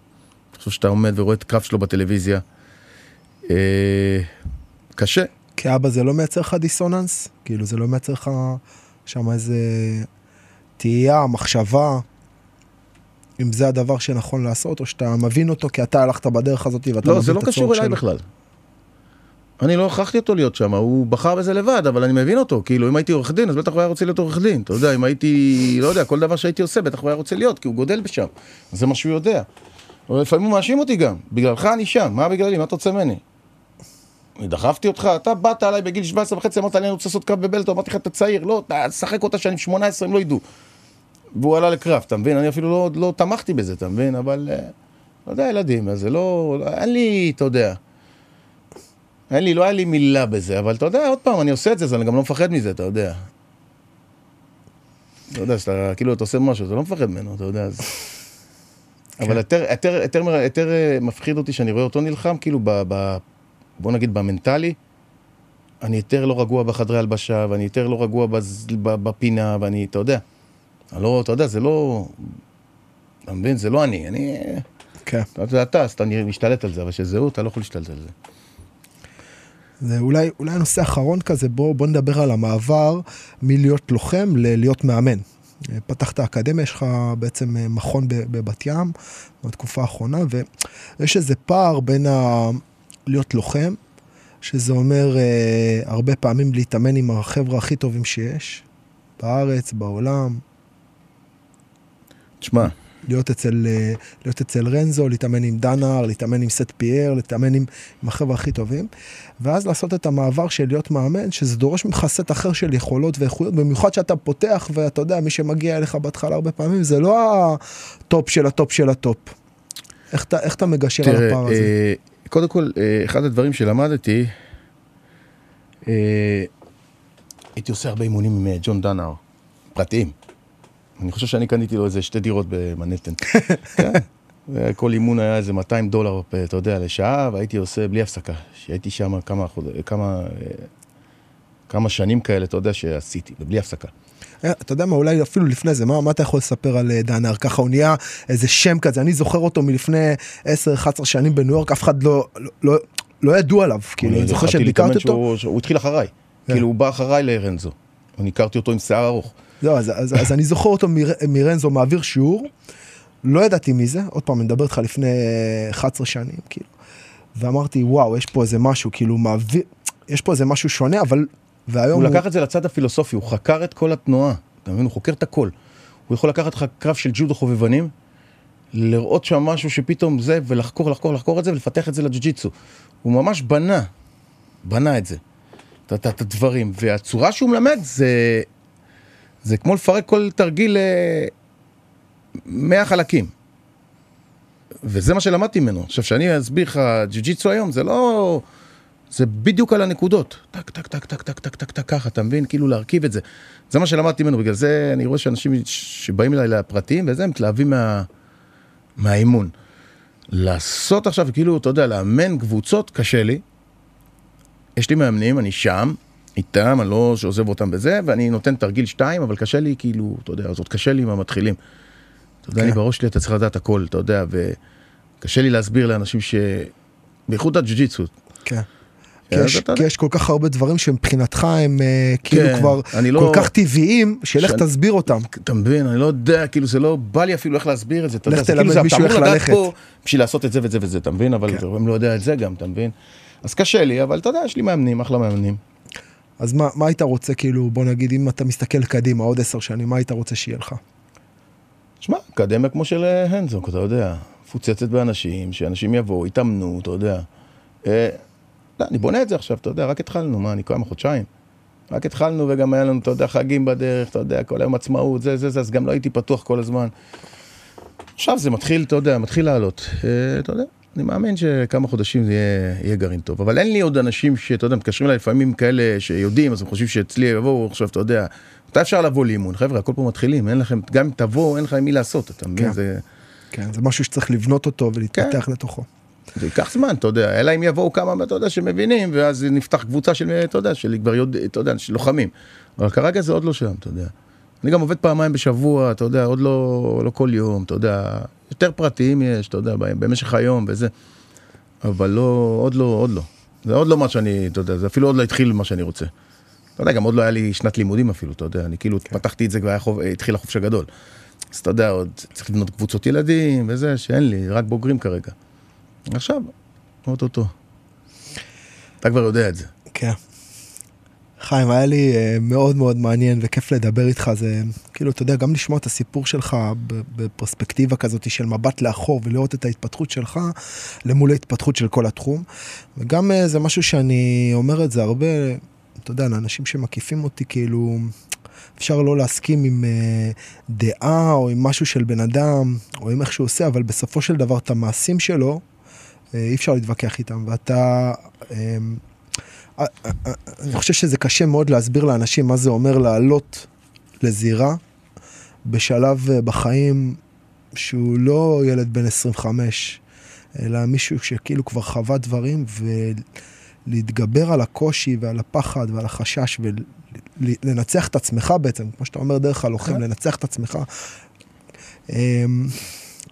אני חושב שאתה עומד ורואה את הקרב שלו בטלוויזיה. אה, קשה. כאבא זה לא מייצר לך דיסוננס? כאילו זה לא מייצר לך שם איזה תהייה, מחשבה, אם זה הדבר שנכון לעשות, או שאתה מבין אותו כי אתה הלכת בדרך הזאת ואתה לא, מבין זה לא את קשור הצורך אליי שלו. בכלל. אני לא הכרחתי אותו להיות שם, הוא בחר בזה לבד, אבל אני מבין אותו. כאילו, אם הייתי עורך דין, אז בטח הוא היה רוצה להיות עורך דין. אתה יודע, אם הייתי, לא יודע, כל דבר שהייתי עושה, בטח הוא היה רוצה להיות, כי הוא גודל בשם. זה מה שהוא יודע. אבל לפעמים הוא מאשים אותי גם. בגללך אני שם, מה בגללי? מה אתה רוצה ממני? אני דחפתי אותך, אתה באת עליי בגיל 17 וחצי, אמרת לי, אני רוצה לעשות קרב בבלטו, אמרתי לך, אתה צעיר, לא, תשחק אותה שאני 18, הם לא ידעו. והוא עלה לקרב, אתה מבין? אני אפילו לא, לא תמכתי בזה, אתה מבין? אבל, לא יודע, ילדים, אז זה לא, אין לי, אתה יודע. אין לי, לא היה לי מילה בזה, אבל אתה יודע, עוד פעם, אני עושה את זה, אז אני גם לא מפחד מזה, אתה יודע. אתה יודע, שאתה, כאילו, אתה עושה משהו, אתה לא מפחד ממנו, אתה יודע, אז... אבל יותר, יותר, יותר אה, מפחיד אותי שאני רואה אותו נלחם, כאילו, ב, ב, בוא נגיד במנטלי, אני יותר לא רגוע בחדרי הלבשה, ואני יותר לא רגוע בז, בפינה, ואני, אתה יודע, אני לא, אתה יודע, זה לא, אתה מבין, זה לא אני, אני, כן. אתה אתה, אז אתה משתלט על זה, אבל שזה הוא, אתה לא יכול להשתלט על זה. זה אולי, אולי נושא אחרון כזה, בוא, בוא נדבר על המעבר מלהיות לוחם ללהיות מאמן. פתחת אקדמיה, יש לך בעצם אה, מכון בבת ים בתקופה האחרונה, ויש איזה פער בין ה... להיות לוחם, שזה אומר אה, הרבה פעמים להתאמן עם החבר'ה הכי טובים שיש, בארץ, בעולם, תשמע, להיות אצל, אה, להיות אצל רנזו, להתאמן עם דנאר, להתאמן עם סט פייר, להתאמן עם, עם החבר'ה הכי טובים, ואז לעשות את המעבר של להיות מאמן, שזה דורש ממך סט אחר של יכולות ואיכויות, במיוחד שאתה פותח, ואתה יודע, מי שמגיע אליך בהתחלה הרבה פעמים, זה לא הטופ של הטופ של הטופ. איך אתה, איך אתה מגשר על תראה, הפער הזה? אה, קודם כל, אה, אחד הדברים שלמדתי, אה, הייתי עושה הרבה אימונים עם אה, ג'ון דנהר, פרטיים. אני חושב שאני קניתי לו איזה שתי דירות במנהטן. כן. כל אימון היה איזה 200 דולר, אתה יודע, לשעה, והייתי עושה בלי הפסקה. שהייתי שם כמה, כמה, כמה שנים כאלה, אתה יודע, שעשיתי, בלי הפסקה. אה, אתה יודע מה, אולי אפילו לפני זה, מה, מה אתה יכול לספר על אה, דנר? ככה הוא נהיה איזה שם כזה, אני זוכר אותו מלפני 10-11 שנים בניו יורק, אף אחד לא, לא, לא, לא ידעו עליו, כאילו, אני זוכר שביקרתי אותו. שהוא, הוא התחיל אחריי, כן. כאילו הוא בא אחריי לרנזו, אני הכרתי אותו עם שיער ארוך. לא, אז, אז, אז אני זוכר אותו מר, מרנזו מעביר שיעור, לא ידעתי מי זה, עוד פעם, אני מדבר איתך לפני 11 שנים, כאילו, ואמרתי, וואו, יש פה איזה משהו, כאילו, מעביר, יש פה איזה משהו שונה, אבל והיום הוא... הוא לקח את זה לצד הפילוסופי, הוא חקר את כל התנועה, אתה מבין? הוא חוקר את הכל. הוא יכול לקחת לך קרב של ג'ודו חובבנים, לראות שם משהו שפתאום זה, ולחקור, לחקור, לחקור את זה, ולפתח את זה לג'ו-ג'יצו. הוא ממש בנה, בנה את זה, את הדברים. והצורה שהוא מלמד זה, זה כמו לפרק כל תרגיל ל-100 חלקים. וזה מה שלמדתי ממנו. עכשיו, שאני אסביר לך ג'ו-ג'יצו היום, זה לא... זה בדיוק על הנקודות. טק, טק, טק, טק, טק, טק, טק, טק, ככה, אתה מבין? כאילו להרכיב את זה. זה מה שלמדתי ממנו, בגלל זה אני רואה שאנשים שבאים אליי לפרטים וזה, מתלהבים מה... מהאימון. לעשות עכשיו, כאילו, אתה יודע, לאמן קבוצות, קשה לי. יש לי מאמנים, אני שם, איתם, אני לא שעוזב אותם בזה, ואני נותן תרגיל שתיים, אבל קשה לי, כאילו, אתה יודע, זאת קשה לי עם המתחילים. אתה יודע, אני כן. בראש שלי, אתה צריך לדעת הכל, אתה יודע, וקשה לי להסביר לאנשים ש... בייחוד הג'ו-ג'יצו. כן. כי יש, כי יש כל כך הרבה דברים שמבחינתך הם uh, כאילו כן, כבר לא, כל כך טבעיים, שלך שאני, תסביר אותם. אתה מבין, אני לא יודע, כאילו זה לא בא לי אפילו איך להסביר את זה. לך תלמד כאילו מישהו איך ללכת. פה בשביל לעשות את זה וזה וזה, אתה מבין? אבל כן. הם לא יודע את זה גם, אתה מבין? אז קשה לי, אבל אתה יודע, יש לי מאמנים, אחלה מאמנים. אז מה, מה היית רוצה, כאילו, בוא נגיד, אם אתה מסתכל קדימה עוד עשר שנים, מה היית רוצה שיהיה לך? שמע, אקדמיה כמו של אה, הנזוק, אתה יודע, מפוצצת באנשים, שאנשים יבואו, יתאמנו, אתה יודע. לא, אני בונה את זה עכשיו, אתה יודע, רק התחלנו, מה, אני כמה חודשיים? רק התחלנו וגם היה לנו, אתה יודע, חגים בדרך, אתה יודע, כל היום עצמאות, זה, זה, זה, אז גם לא הייתי פתוח כל הזמן. עכשיו זה מתחיל, אתה יודע, מתחיל לעלות. אה, אתה יודע, אני מאמין שכמה חודשים זה יהיה, יהיה גרעין טוב. אבל אין לי עוד אנשים שאתה יודע, מתקשרים אליי לפעמים כאלה שיודעים, אז הם חושבים שאצלי יבואו עכשיו, אתה יודע, מתי אפשר לבוא לאימון? חבר'ה, הכל פה מתחילים, אין לכם, גם אם תבואו, אין לכם עם מי לעשות, אתה מבין? כן. זה... כן, זה משהו שצריך לבנות אותו ולהתפתח כן. לתוכו. זה ייקח זמן, אתה יודע, אלא אם יבואו כמה, אתה יודע, שמבינים, ואז נפתח קבוצה של, אתה יודע, של כבר יודע, אתה יודע, של לוחמים. אבל כרגע זה עוד לא שם, אתה יודע. אני גם עובד פעמיים בשבוע, אתה יודע, עוד לא, לא כל יום, אתה יודע, יותר פרטיים יש, אתה יודע, במשך היום וזה, אבל לא, עוד לא, עוד לא. זה עוד לא מה שאני, אתה יודע, זה אפילו עוד לא התחיל מה שאני רוצה. אתה יודע, גם עוד לא היה לי שנת לימודים אפילו, אתה יודע, אני כאילו כן. פתחתי את זה כבר התחיל החופש הגדול. אז אתה יודע, עוד צריך לבנות קבוצות ילדים וזה, שאין לי, רק בוגרים כרגע. עכשיו, אוטוטו. אתה כבר יודע את זה. כן. חיים, היה לי uh, מאוד מאוד מעניין וכיף לדבר איתך, זה כאילו, אתה יודע, גם לשמוע את הסיפור שלך בפרספקטיבה כזאת של מבט לאחור ולראות את ההתפתחות שלך למול ההתפתחות של כל התחום. וגם uh, זה משהו שאני אומר את זה הרבה, אתה יודע, לאנשים שמקיפים אותי, כאילו, אפשר לא להסכים עם uh, דעה או עם משהו של בן אדם, או עם איך שהוא עושה, אבל בסופו של דבר את המעשים שלו, אה, אי אפשר להתווכח איתם, ואתה... אמ, אה, אה, אני חושב שזה קשה מאוד להסביר לאנשים מה זה אומר לעלות לזירה בשלב בחיים שהוא לא ילד בן 25, אלא מישהו שכאילו כבר חווה דברים ולהתגבר על הקושי ועל הפחד ועל החשש ולנצח את עצמך בעצם, כמו שאתה אומר דרך הלוחם, כן. לנצח את עצמך. אמ,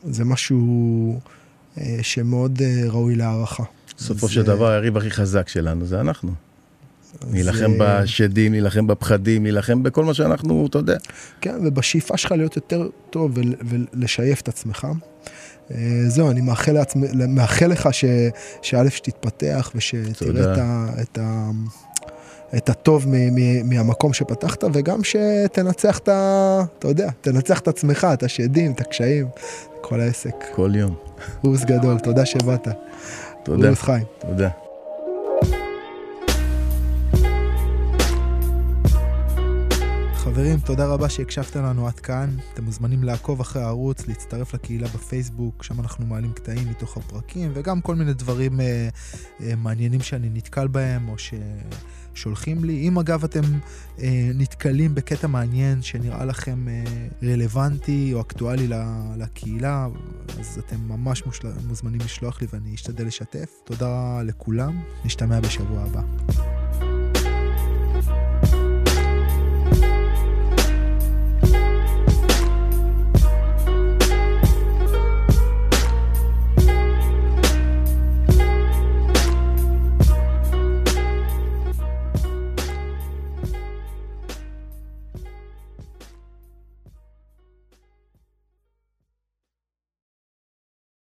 זה משהו... אה, שמאוד אה, ראוי להערכה. בסופו של דבר היריב הכי חזק שלנו זה אנחנו. נילחם בשדים, נילחם בפחדים, נילחם בכל מה שאנחנו, אתה יודע. כן, ובשאיפה שלך להיות יותר טוב ולשייף את עצמך. אה, זהו, אני מאחל, לעצמי, מאחל לך שא' שתתפתח ושתראה את, ה, את, הטוב מ, מ, מהמקום שפתחת, וגם שתנצח את ה... אתה יודע, תנצח את עצמך, את השדים, את הקשיים, כל העסק. כל יום. רוס גדול, תודה שבאת. תודה. רוס חיים. תודה. חברים, תודה רבה שהקשבתם לנו עד כאן. אתם מוזמנים לעקוב אחרי הערוץ, להצטרף לקהילה בפייסבוק, שם אנחנו מעלים קטעים מתוך הפרקים, וגם כל מיני דברים אה, אה, מעניינים שאני נתקל בהם, או ששולחים לי. אם אגב אתם אה, נתקלים בקטע מעניין שנראה לכם אה, רלוונטי או אקטואלי לקהילה, אז אתם ממש מושל... מוזמנים לשלוח לי ואני אשתדל לשתף. תודה לכולם, נשתמע בשבוע הבא.